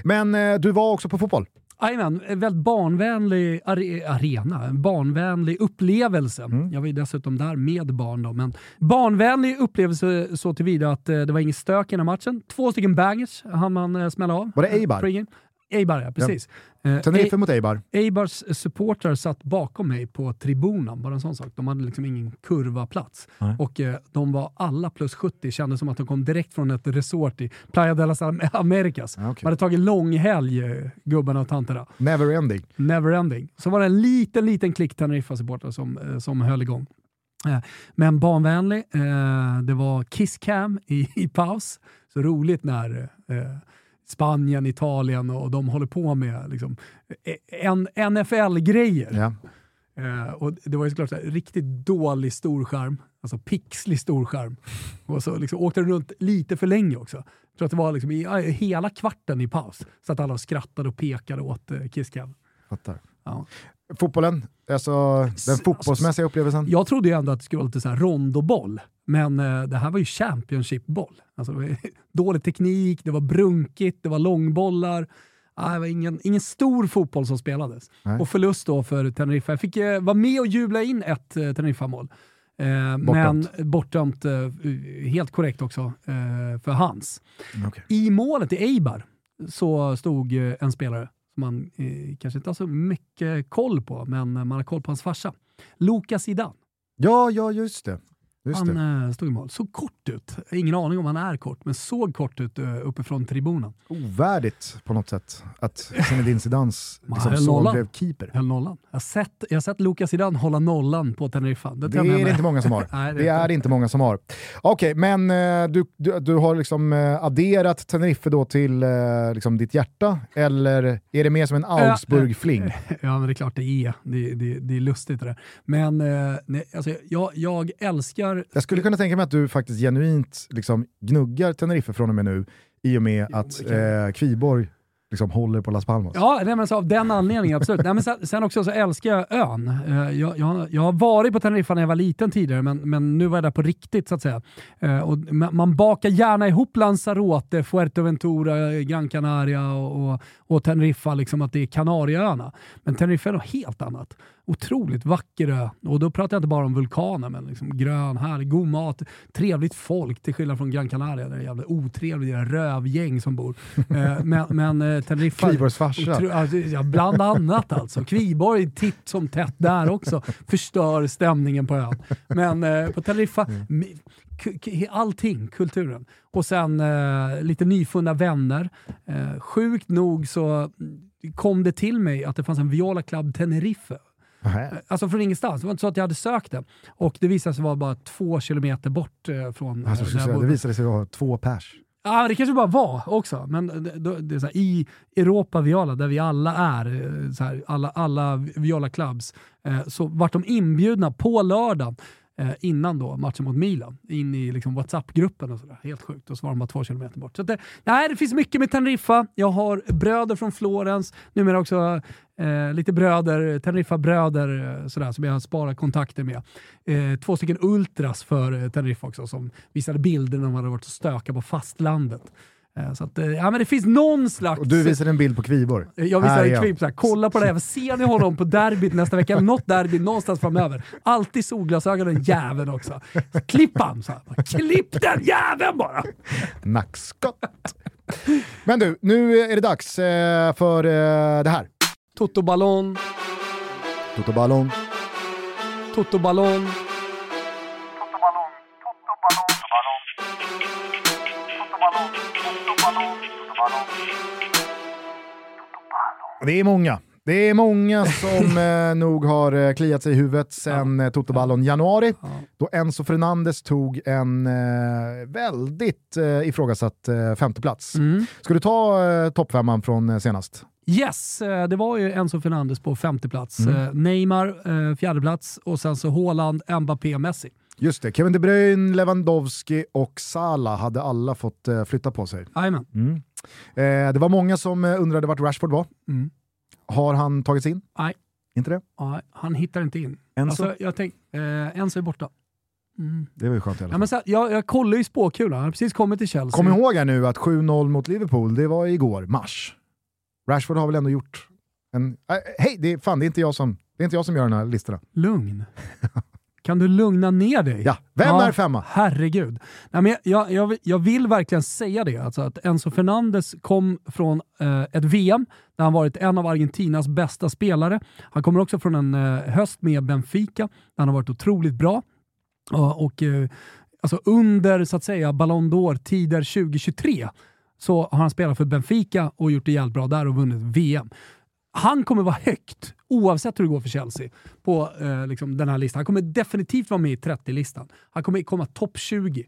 Men eh, du var också på fotboll. Jajamän, en väldigt barnvänlig are arena, en barnvänlig upplevelse. Mm. Jag var ju dessutom där med barn då, men barnvänlig upplevelse så tillvida att eh, det var inget stök i den här matchen. Två stycken bangers hann man eh, smälla av. Var det Eibar? Eibar, ja precis. Eh, Tenerife mot Eibar. Eibars supportrar satt bakom mig på tribunen, bara en sån sak. De hade liksom ingen kurvaplats. Nej. Och eh, de var alla plus 70, kändes som att de kom direkt från ett resort i Playa de las Am- [LAUGHS] Americas. Ja, okej. De hade tagit långhelg, eh, gubbarna och tanterna. Never ending. Neverending. Så var det en liten, liten klick Teneriffa-supportrar som, eh, som höll igång. Eh, Men barnvänlig. Eh, det var kisscam i, i paus. Så roligt när eh, Spanien, Italien och de håller på med liksom, en, NFL-grejer. Ja. Eh, och det var ju såklart så här, riktigt dålig storskärm, alltså pixlig storskärm. Och så liksom, åkte den runt lite för länge också. Jag tror att det var liksom i, hela kvarten i paus. Så att alla skrattade och pekade åt eh, kisscam. Fattar. Ja. Fotbollen, alltså den fotbollsmässiga upplevelsen. Jag trodde ju ändå att det skulle vara lite så här rondoboll, men eh, det här var ju Championship-boll. Alltså, [LAUGHS] dålig teknik, det var brunkigt, det var långbollar. Ah, det var ingen, ingen stor fotboll som spelades. Nej. Och förlust då för Teneriffa. Jag fick eh, vara med och jubla in ett eh, Teneriffa-mål. Eh, Bortdömt. Men bortdömt, eh, helt korrekt också, eh, för hans. Okej. I målet i Eibar så stod en spelare som man eh, kanske inte har så mycket koll på, men man har koll på hans farsa. Lukas Zidane. Ja, ja, just det. Just Han det. eh, stod i mål. Såg kort ut. Ingen aning om han är kort, men såg kort ut uh, uppifrån tribunen. Ovärdigt på något sätt att Zinedine Zidans [LAUGHS] liksom, son blev keeper. Höll nollan. Jag har sett, jag sett Lukas Zidane hålla nollan på Teneriffa. Det, Det är det inte många som har. [LAUGHS] Nej, det det är det inte många som har. Okej, men eh, du, du, du har liksom eh, adderat Tenerife då till eh, liksom ditt hjärta, eller är det mer som en Augsburg-fling? [LAUGHS] Ja, men det är klart det är. Det, det, det är lustigt det där. Men eh, nej, alltså, jag, jag älskar... Jag skulle kunna tänka mig att du faktiskt genuint liksom gnuggar Tenerife från och med nu, i och med att eh, Kviborg liksom håller på Las Palmas. Ja, nej, men så av den anledningen absolut. nej, men sen, sen också så älskar jag ön. Eh, jag, jag, jag har varit på Teneriffa när jag var liten tidigare, men, men nu var jag där på riktigt så att säga. Eh, och man, man bakar gärna ihop Lanzarote, Fuerteventura, Gran Canaria och, och, och Teneriffa, liksom att det är Kanarieöarna. Men Teneriffa är något helt annat. Otroligt vacker ö. Och då pratar jag inte bara om vulkaner, men liksom grön, härlig, god mat, trevligt folk till skillnad från Gran Canaria där det är jävla är rövgäng som bor. Eh, men men eh, Teneriffa... Kviborgs farsa. Alltså, ja, bland annat alltså. Kviborg titt som tätt där också. Förstör stämningen på ön. Men eh, på Teneriffa, ku- allting, kulturen. Och sen eh, lite nyfunna vänner. Sjukt nog så kom det till mig att det fanns en Viola Club Tenerife. Nähä. Alltså från ingenstans. Det var inte så att jag hade sökt det. Och det visade sig vara bara två kilometer bort eh, från Alltså, eh, ska där jag det visade sig vara två pers. Ja, det kanske bara var också. Men det, det, är så här, i Europa Viola, där vi alla är, eh, här, alla, alla Viola Clubs, eh, så vart de inbjudna på lördagen eh, innan då matchen mot Milan, in i liksom WhatsApp-gruppen och sådär. Helt sjukt. Och så var de bara två kilometer bort. Så det, nej, det finns mycket med Teneriffa. Jag har bröder från Florens, numera också eh, lite bröder, Teneriffa-bröder eh, sådär, som jag sparar kontakter med. Eh, två stycken ultras för eh, Teneriffa också som visade bilder när de hade varit och stökat på fastlandet. Eh, så att, ja, men det finns någon slags... Och du visade en bild på Kviborg. Jag jag. ett klipp såhär, kolla på det här, ser ni honom på derbyt nästa vecka? Något derby någonstans framöver. Alltid solglasögon den jäveln också. Klipp han! Så här. Klipp den jäveln bara! Nackskott. Men du, nu är det dags för det här. Toto Ballon, Toto Ballon. Toto Ballon. Det är många. Det är många som [LAUGHS] eh, nog har eh, kliat sig i huvudet sen eh, Toto Ballon januari, då Enzo Fernandes tog en eh, väldigt eh, ifrågasatt eh, femteplats. Mm. Ska du ta eh, toppfemman från eh, senast? Yes, det var ju Enzo Fernandes på femte plats. Mm. Neymar fjärde plats och sen så Haaland, Mbappé, Messi. Just det, Kevin De Bruyne, Lewandowski och Salah hade alla fått flytta på sig. Mm. Det var många som undrade vart Rashford var. Mm. Har han tagits in? Nej. Inte det? Ja, han hittar inte in. Enzo? Alltså, jag tänk, eh, Enzo är borta. Mm. Det var ju skönt i alla Ja, fall. men så, jag, jag kollar ju spåkulan, han har precis kommit till Chelsea. Kom ihåg här nu att 7-0 mot Liverpool, det var igår, mars. Rashford har väl ändå gjort en... Äh, Hej, det är, fan, det är, inte jag som, det är inte jag som gör de här listorna. Lugn. [LAUGHS] Kan du lugna ner dig? Ja, vem är femma? Herregud. Nej, men jag, jag, jag vill verkligen säga det, alltså att Enzo Fernandes kom från eh, ett VM där han varit en av Argentinas bästa spelare. Han kommer också från en eh, höst med Benfica där han har varit otroligt bra. Ja, och eh, alltså under så att säga Ballon d'Or-tider 2023 så har han spelat för Benfica och gjort det jävligt bra där och vunnit VM. Han kommer vara högt, oavsett hur det går för Chelsea, på eh, liksom den här listan. Han kommer definitivt vara med i 30-listan. Han kommer komma topp 20.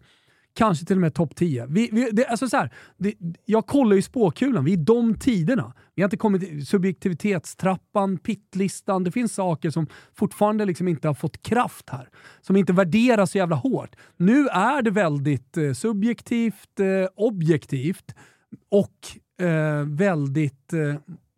Kanske till och med topp 10. Vi, vi, det, alltså så här, det, jag kollar ju spåkulan, vi är i de tiderna. Vi har inte kommit till subjektivitetstrappan, pittlistan. Det finns saker som fortfarande liksom inte har fått kraft här. Som inte värderas så jävla hårt. Nu är det väldigt eh, subjektivt, eh, objektivt och eh, väldigt eh,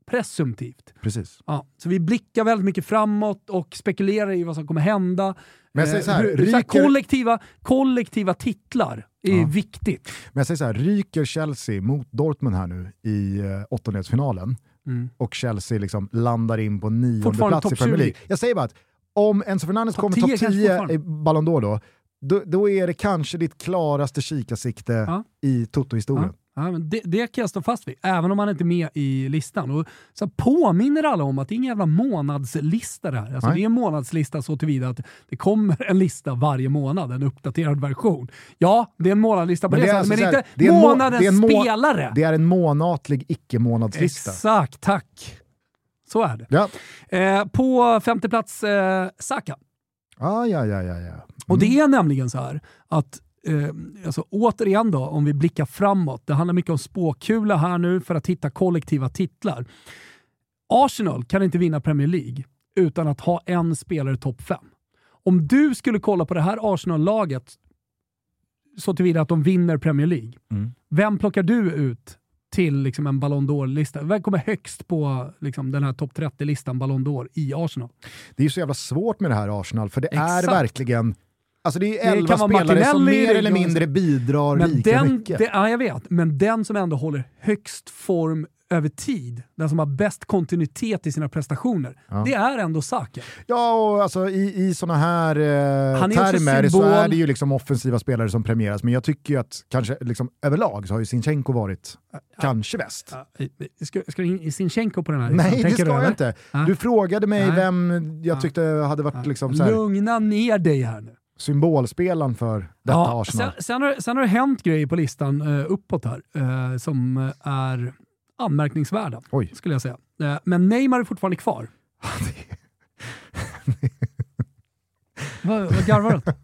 presumtivt. Precis. Ja, så vi blickar väldigt mycket framåt och spekulerar i vad som kommer hända. Men jag säger så här, hur- hur- så här ryker- kollektiva, kollektiva titlar är Ja. viktigt. Men jag säger så här, ryker Chelsea mot Dortmund här nu i eh, åttondelsfinalen Mm. och Chelsea liksom landar in på nionde plats i Premier 20. League. Jag säger bara att om Enzo Fernandez Topp kommer 10 topp kanske 10 fortfarande. i Ballon d'Or då, då, då är det kanske ditt klaraste kikarsikte Ja. i Toto-historien. Ja, men det, det kan jag stå fast vid, även om han inte är med i listan. Och så påminner alla om att det är ingen jävla månadslista det här. Alltså Nej. det är en månadslista så tillvida att det kommer en lista varje månad, en uppdaterad version. Ja, det är en månadslista på Men det, det sättet, alltså men inte det är en må- månadens det är må- spelare. Det är en månatlig icke-månadslista. Exakt, tack. Så är det. Ja. Eh, på femte plats, eh, Saka. Ah, ja, ja, ja, ja. Och Mm. det är nämligen så här att Eh, alltså, återigen då, om vi blickar framåt. Det handlar mycket om spåkula här nu för att hitta kollektiva titlar. Arsenal kan inte vinna Premier League utan att ha en spelare topp fem. Om du skulle kolla på det här Arsenal-laget så tillvida att de vinner Premier League, Mm. vem plockar du ut till liksom en Ballon d'Or-lista? Vem kommer högst på liksom, den här topp 30-listan Ballon d'Or i Arsenal? Det är ju så jävla svårt med det här Arsenal, för det är Exakt. verkligen... Alltså det är elva spelare som Martinelli, mer det eller mindre bidrar Men lika den, mycket. det, ja, jag vet, men den som ändå håller högst form över tid, den som har bäst kontinuitet i sina prestationer, Ja. det är ändå Saka. Ja, och alltså i, i sådana här eh, termer så är det ju liksom offensiva spelare som premieras, men jag tycker ju att kanske liksom överlag så har ju Sinchenko varit kanske bäst. Ja, Ska, ska du in Sinchenko på den här Nej, det ska du, jag inte. Ja. Du frågade mig vem jag Ja. tyckte hade varit liksom så här, Lugna ner dig här nu. Symbolspelaren för detta Ja, Arsenal. sen, sen, har, sen har det hänt grejer på listan eh, uppåt här eh, som eh, är anmärkningsvärda, Oj. skulle jag säga. Eh, men Neymar är fortfarande kvar. [LAUGHS] vad, vad garvar du? [LAUGHS]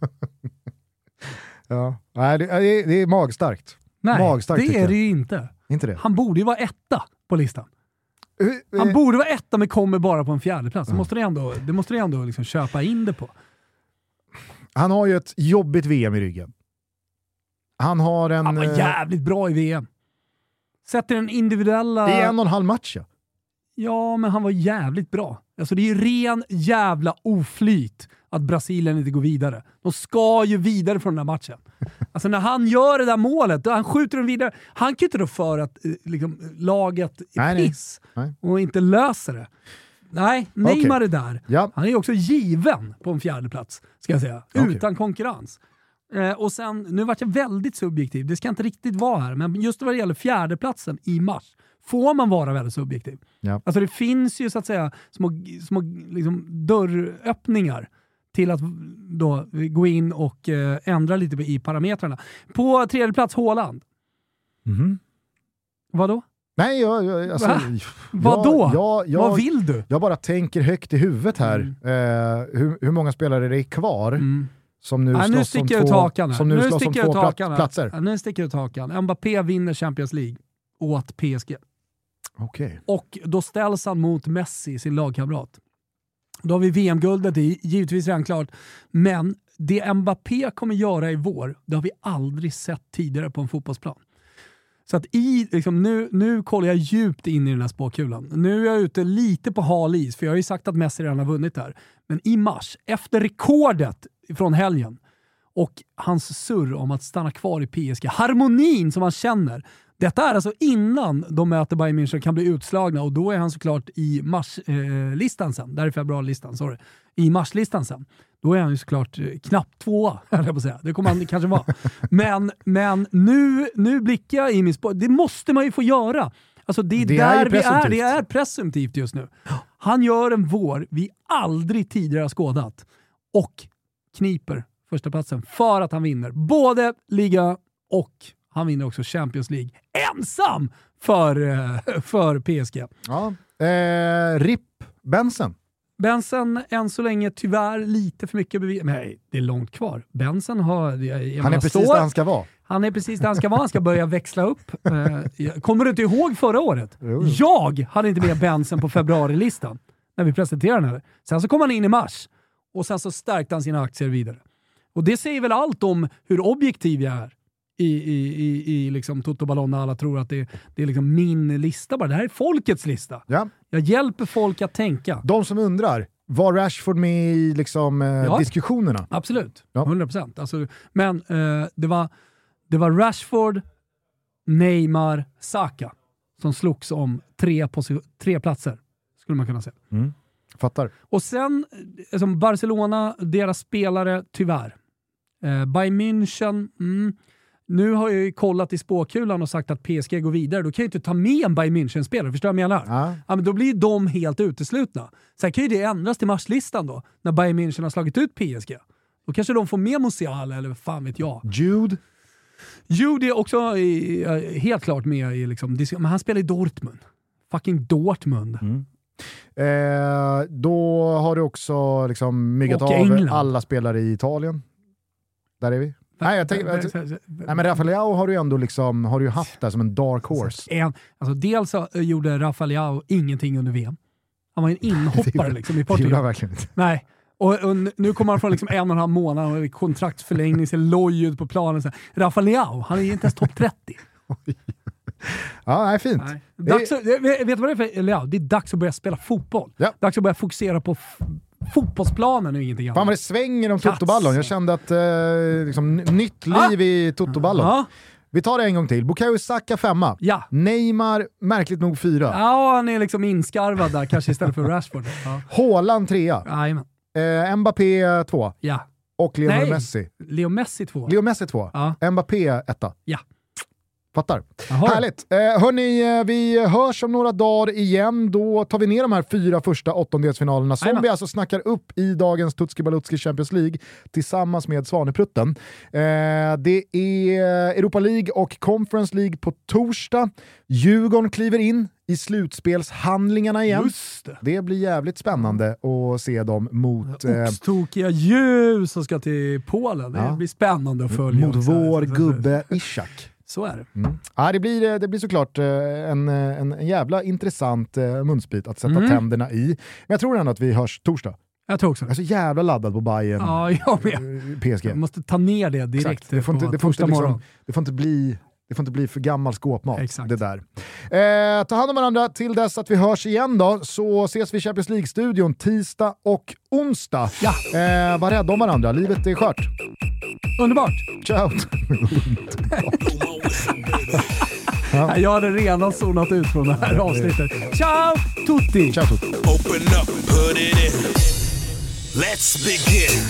Ja. Nej, det, det, är, det är magstarkt. Nej, Magstarkt det är det ju inte. Inte det? Han borde ju vara etta på listan. Han eh, borde vara etta men kommer bara på en fjärde plats. Det måste ni ändå, det måste ni ändå liksom köpa in det på. Han har ju ett jobbigt VM i ryggen. Han har en... Han var eh, jävligt bra i VM. Sett till den individuella... I en och en halv match ja. Ja, men han var jävligt bra. Alltså det är ren jävla oflyt att Brasilien inte går vidare. De ska ju vidare från den här matchen. [LAUGHS] Alltså när han gör det där målet, han skjuter dem vidare. Han kan ju inte rå för att eh, liksom, laget är Nej, nej. piss Nej. och inte löser det. Nej, Neymar är där. Ja. Han är också given på en fjärde plats ska jag säga. Okej. Utan konkurrens. Eh, och sen, nu vart jag väldigt subjektiv, det ska inte riktigt vara här, men just vad det gäller fjärdeplatsen i mars får man vara väldigt subjektiv. Ja. Alltså det finns ju så att säga små, små liksom, dörröppningar till att då gå in och eh, ändra lite i parametrarna. På tredje plats Haaland. Mhm. Vadå? Nej, jag, jag, alltså, Va? Vadå? Jag, jag, Vad vill du? jag bara tänker högt i huvudet här. Eh, hur, hur många spelare är det kvar Mm. som nu Ja, nu slåss om två, hakan som nu Nu slåss om två här. platser? Ja, nu sticker jag ut hakan. Mbappé vinner Champions League åt PSG. Okej. Och då ställs han mot Messi, sin lagkamrat. Då har vi VM-guldet, det är givetvis redan klart. Men det Mbappé kommer göra i vår, det har vi aldrig sett tidigare på en fotbollsplan. Så att i, liksom, nu, nu kollar jag djupt in i den här spåkulan. Nu är jag ute lite på hal is, för jag har ju sagt att Messi redan har vunnit där. Men i mars, efter rekordet från helgen och hans surr om att stanna kvar i PSG, harmonin som han känner. Detta är alltså innan de möter Bayern München och kan bli utslagna och då är han såklart i marslistan eh, sen. Där är februarilistan, sorry. I marslistan sen. Då är han ju såklart eh, knappt tvåa, [LAUGHS] jag på säga. Det kommer han kanske vara. Men, men nu, nu blickar jag i min spår. Det måste man ju få göra. Alltså det är Det är där ju vi är. Det är presumtivt just nu. Han gör en vår vi aldrig tidigare har skådat och kniper första platsen för att han vinner både liga och han vinner också Champions League ensam för, eh, [LAUGHS] för PSG. Ja. Eh, RIP Benson. Benson än så länge tyvärr lite för mycket bevis. Nej, det är långt kvar. Benson har... Jag, jag Han är precis står- där han ska vara. Han är precis där han ska vara. Han ska börja växla upp. [LAUGHS] Eh, Kommer du inte ihåg förra året? Jo. Jag hade inte med Benson på februarilistan när vi presenterade den här. Sen så kom han in i mars och sen så stärkte han sina aktier vidare. Och det säger väl allt om hur objektiv jag är i, i, i, i liksom Toto Ballon när alla tror att det, det är liksom min lista bara. Det här är folkets lista. Ja. Jag hjälper folk att tänka. De som undrar, var Rashford med i liksom, eh, Ja. diskussionerna? Absolut, Ja. 100%. Alltså, men eh, det, var, det var Rashford, Neymar, Saka som slogs om tre, tre platser, skulle man kunna säga. Fattar. Och sen, eh, som Barcelona, deras spelare, tyvärr. Eh, Bayern München, mm. Nu har jag ju kollat i spåkulan och sagt att PSG går vidare. Då kan jag ju inte ta med en Bayern München-spelare, förstår du vad jag menar? Ja. Ja, men då blir ju de helt uteslutna. Sen kan ju det ändras till matchlistan då, när Bayern München har slagit ut PSG. Då kanske de får med Musiala eller vad fan vet jag. Jude, Jude är också i, eh, helt klart med i liksom, men han spelar i Dortmund. Fucking Dortmund. eh, då har du också liksom myggat av England. alla spelare i Italien. Där är vi. Nej, jag tänker, jag, nej men Rafael Leao har du ju ändå liksom, har du haft där som en dark horse. En, alltså dels så gjorde Rafael Leao ingenting under VM. Han var en [LAUGHS] inhoppare liksom, i Det gjorde Portugal. verkligen inte. Nej. Och, och nu kommer han från liksom en och en halv månad och kontraktsförlängning, ser loj ut på planen. Så här. Rafael Leao, han är inte ens topp 30. [LAUGHS] Ja, nej, fint. Nej. Dags att, vet du vad det är för Leao? Det är dags att börja spela fotboll. Ja. Dags att börja fokusera på fotbollsplanen och ingenting Fan vad annat. det svänger om. Totoballon. Jag kände att eh, liksom, nytt Ah. liv i Totoballon. Ja. Vi tar det en gång till. Bukayo Saka femma. Ja. Neymar, märkligt nog fyra. ja, han är liksom inskarvad där kanske istället för Rashford. [LAUGHS] Ja. Haaland trea. Jajamän. Eh, Mbappé två. Ja. Och Lionel Nej. Messi. Leo Messi två. Leo Messi två. Ja. Mbappé etta. Ja. Fattar. Jaha. Härligt. Eh, hörni, eh, vi hörs om några dagar igen. Då tar vi ner de här fyra första åttondelsfinalerna som Jajamän. vi alltså snackar upp i dagens Tutski Balutski Champions League tillsammans med Svaneprutten. Eh, det är Europa League och Conference League på torsdag. Djurgården kliver in i slutspelshandlingarna igen. Det. Det blir jävligt spännande att se dem mot, eh, Oxtokiga ljus som ska till Polen. Det Ja. blir spännande att följa. mot vår gubbe Ishak. Så är det. Mm. Ja, det, blir, det blir såklart eh, en, en, en jävla intressant eh, munsbit att sätta Mm. tänderna i. Men jag tror ändå att vi hörs torsdag. Jag tror också Jag är så jävla laddad på Bayern Ja, jag med. eh, PSG. Jag måste ta ner det direkt Exakt. Det får inte, det får liksom, det får inte bli det får inte bli för gammal skåpmat. Exakt. Det där. Eh, ta hand om varandra till dess att vi hörs igen då, så ses vi i Champions League-studion tisdag och onsdag. Ja. Eh, var rädda om varandra, livet är skört. Underbart! Ciao! Jag hade redan zonat ut från det här avsnittet. Ciao tutti! Ciao tutti. Open up, put it in. Let's begin.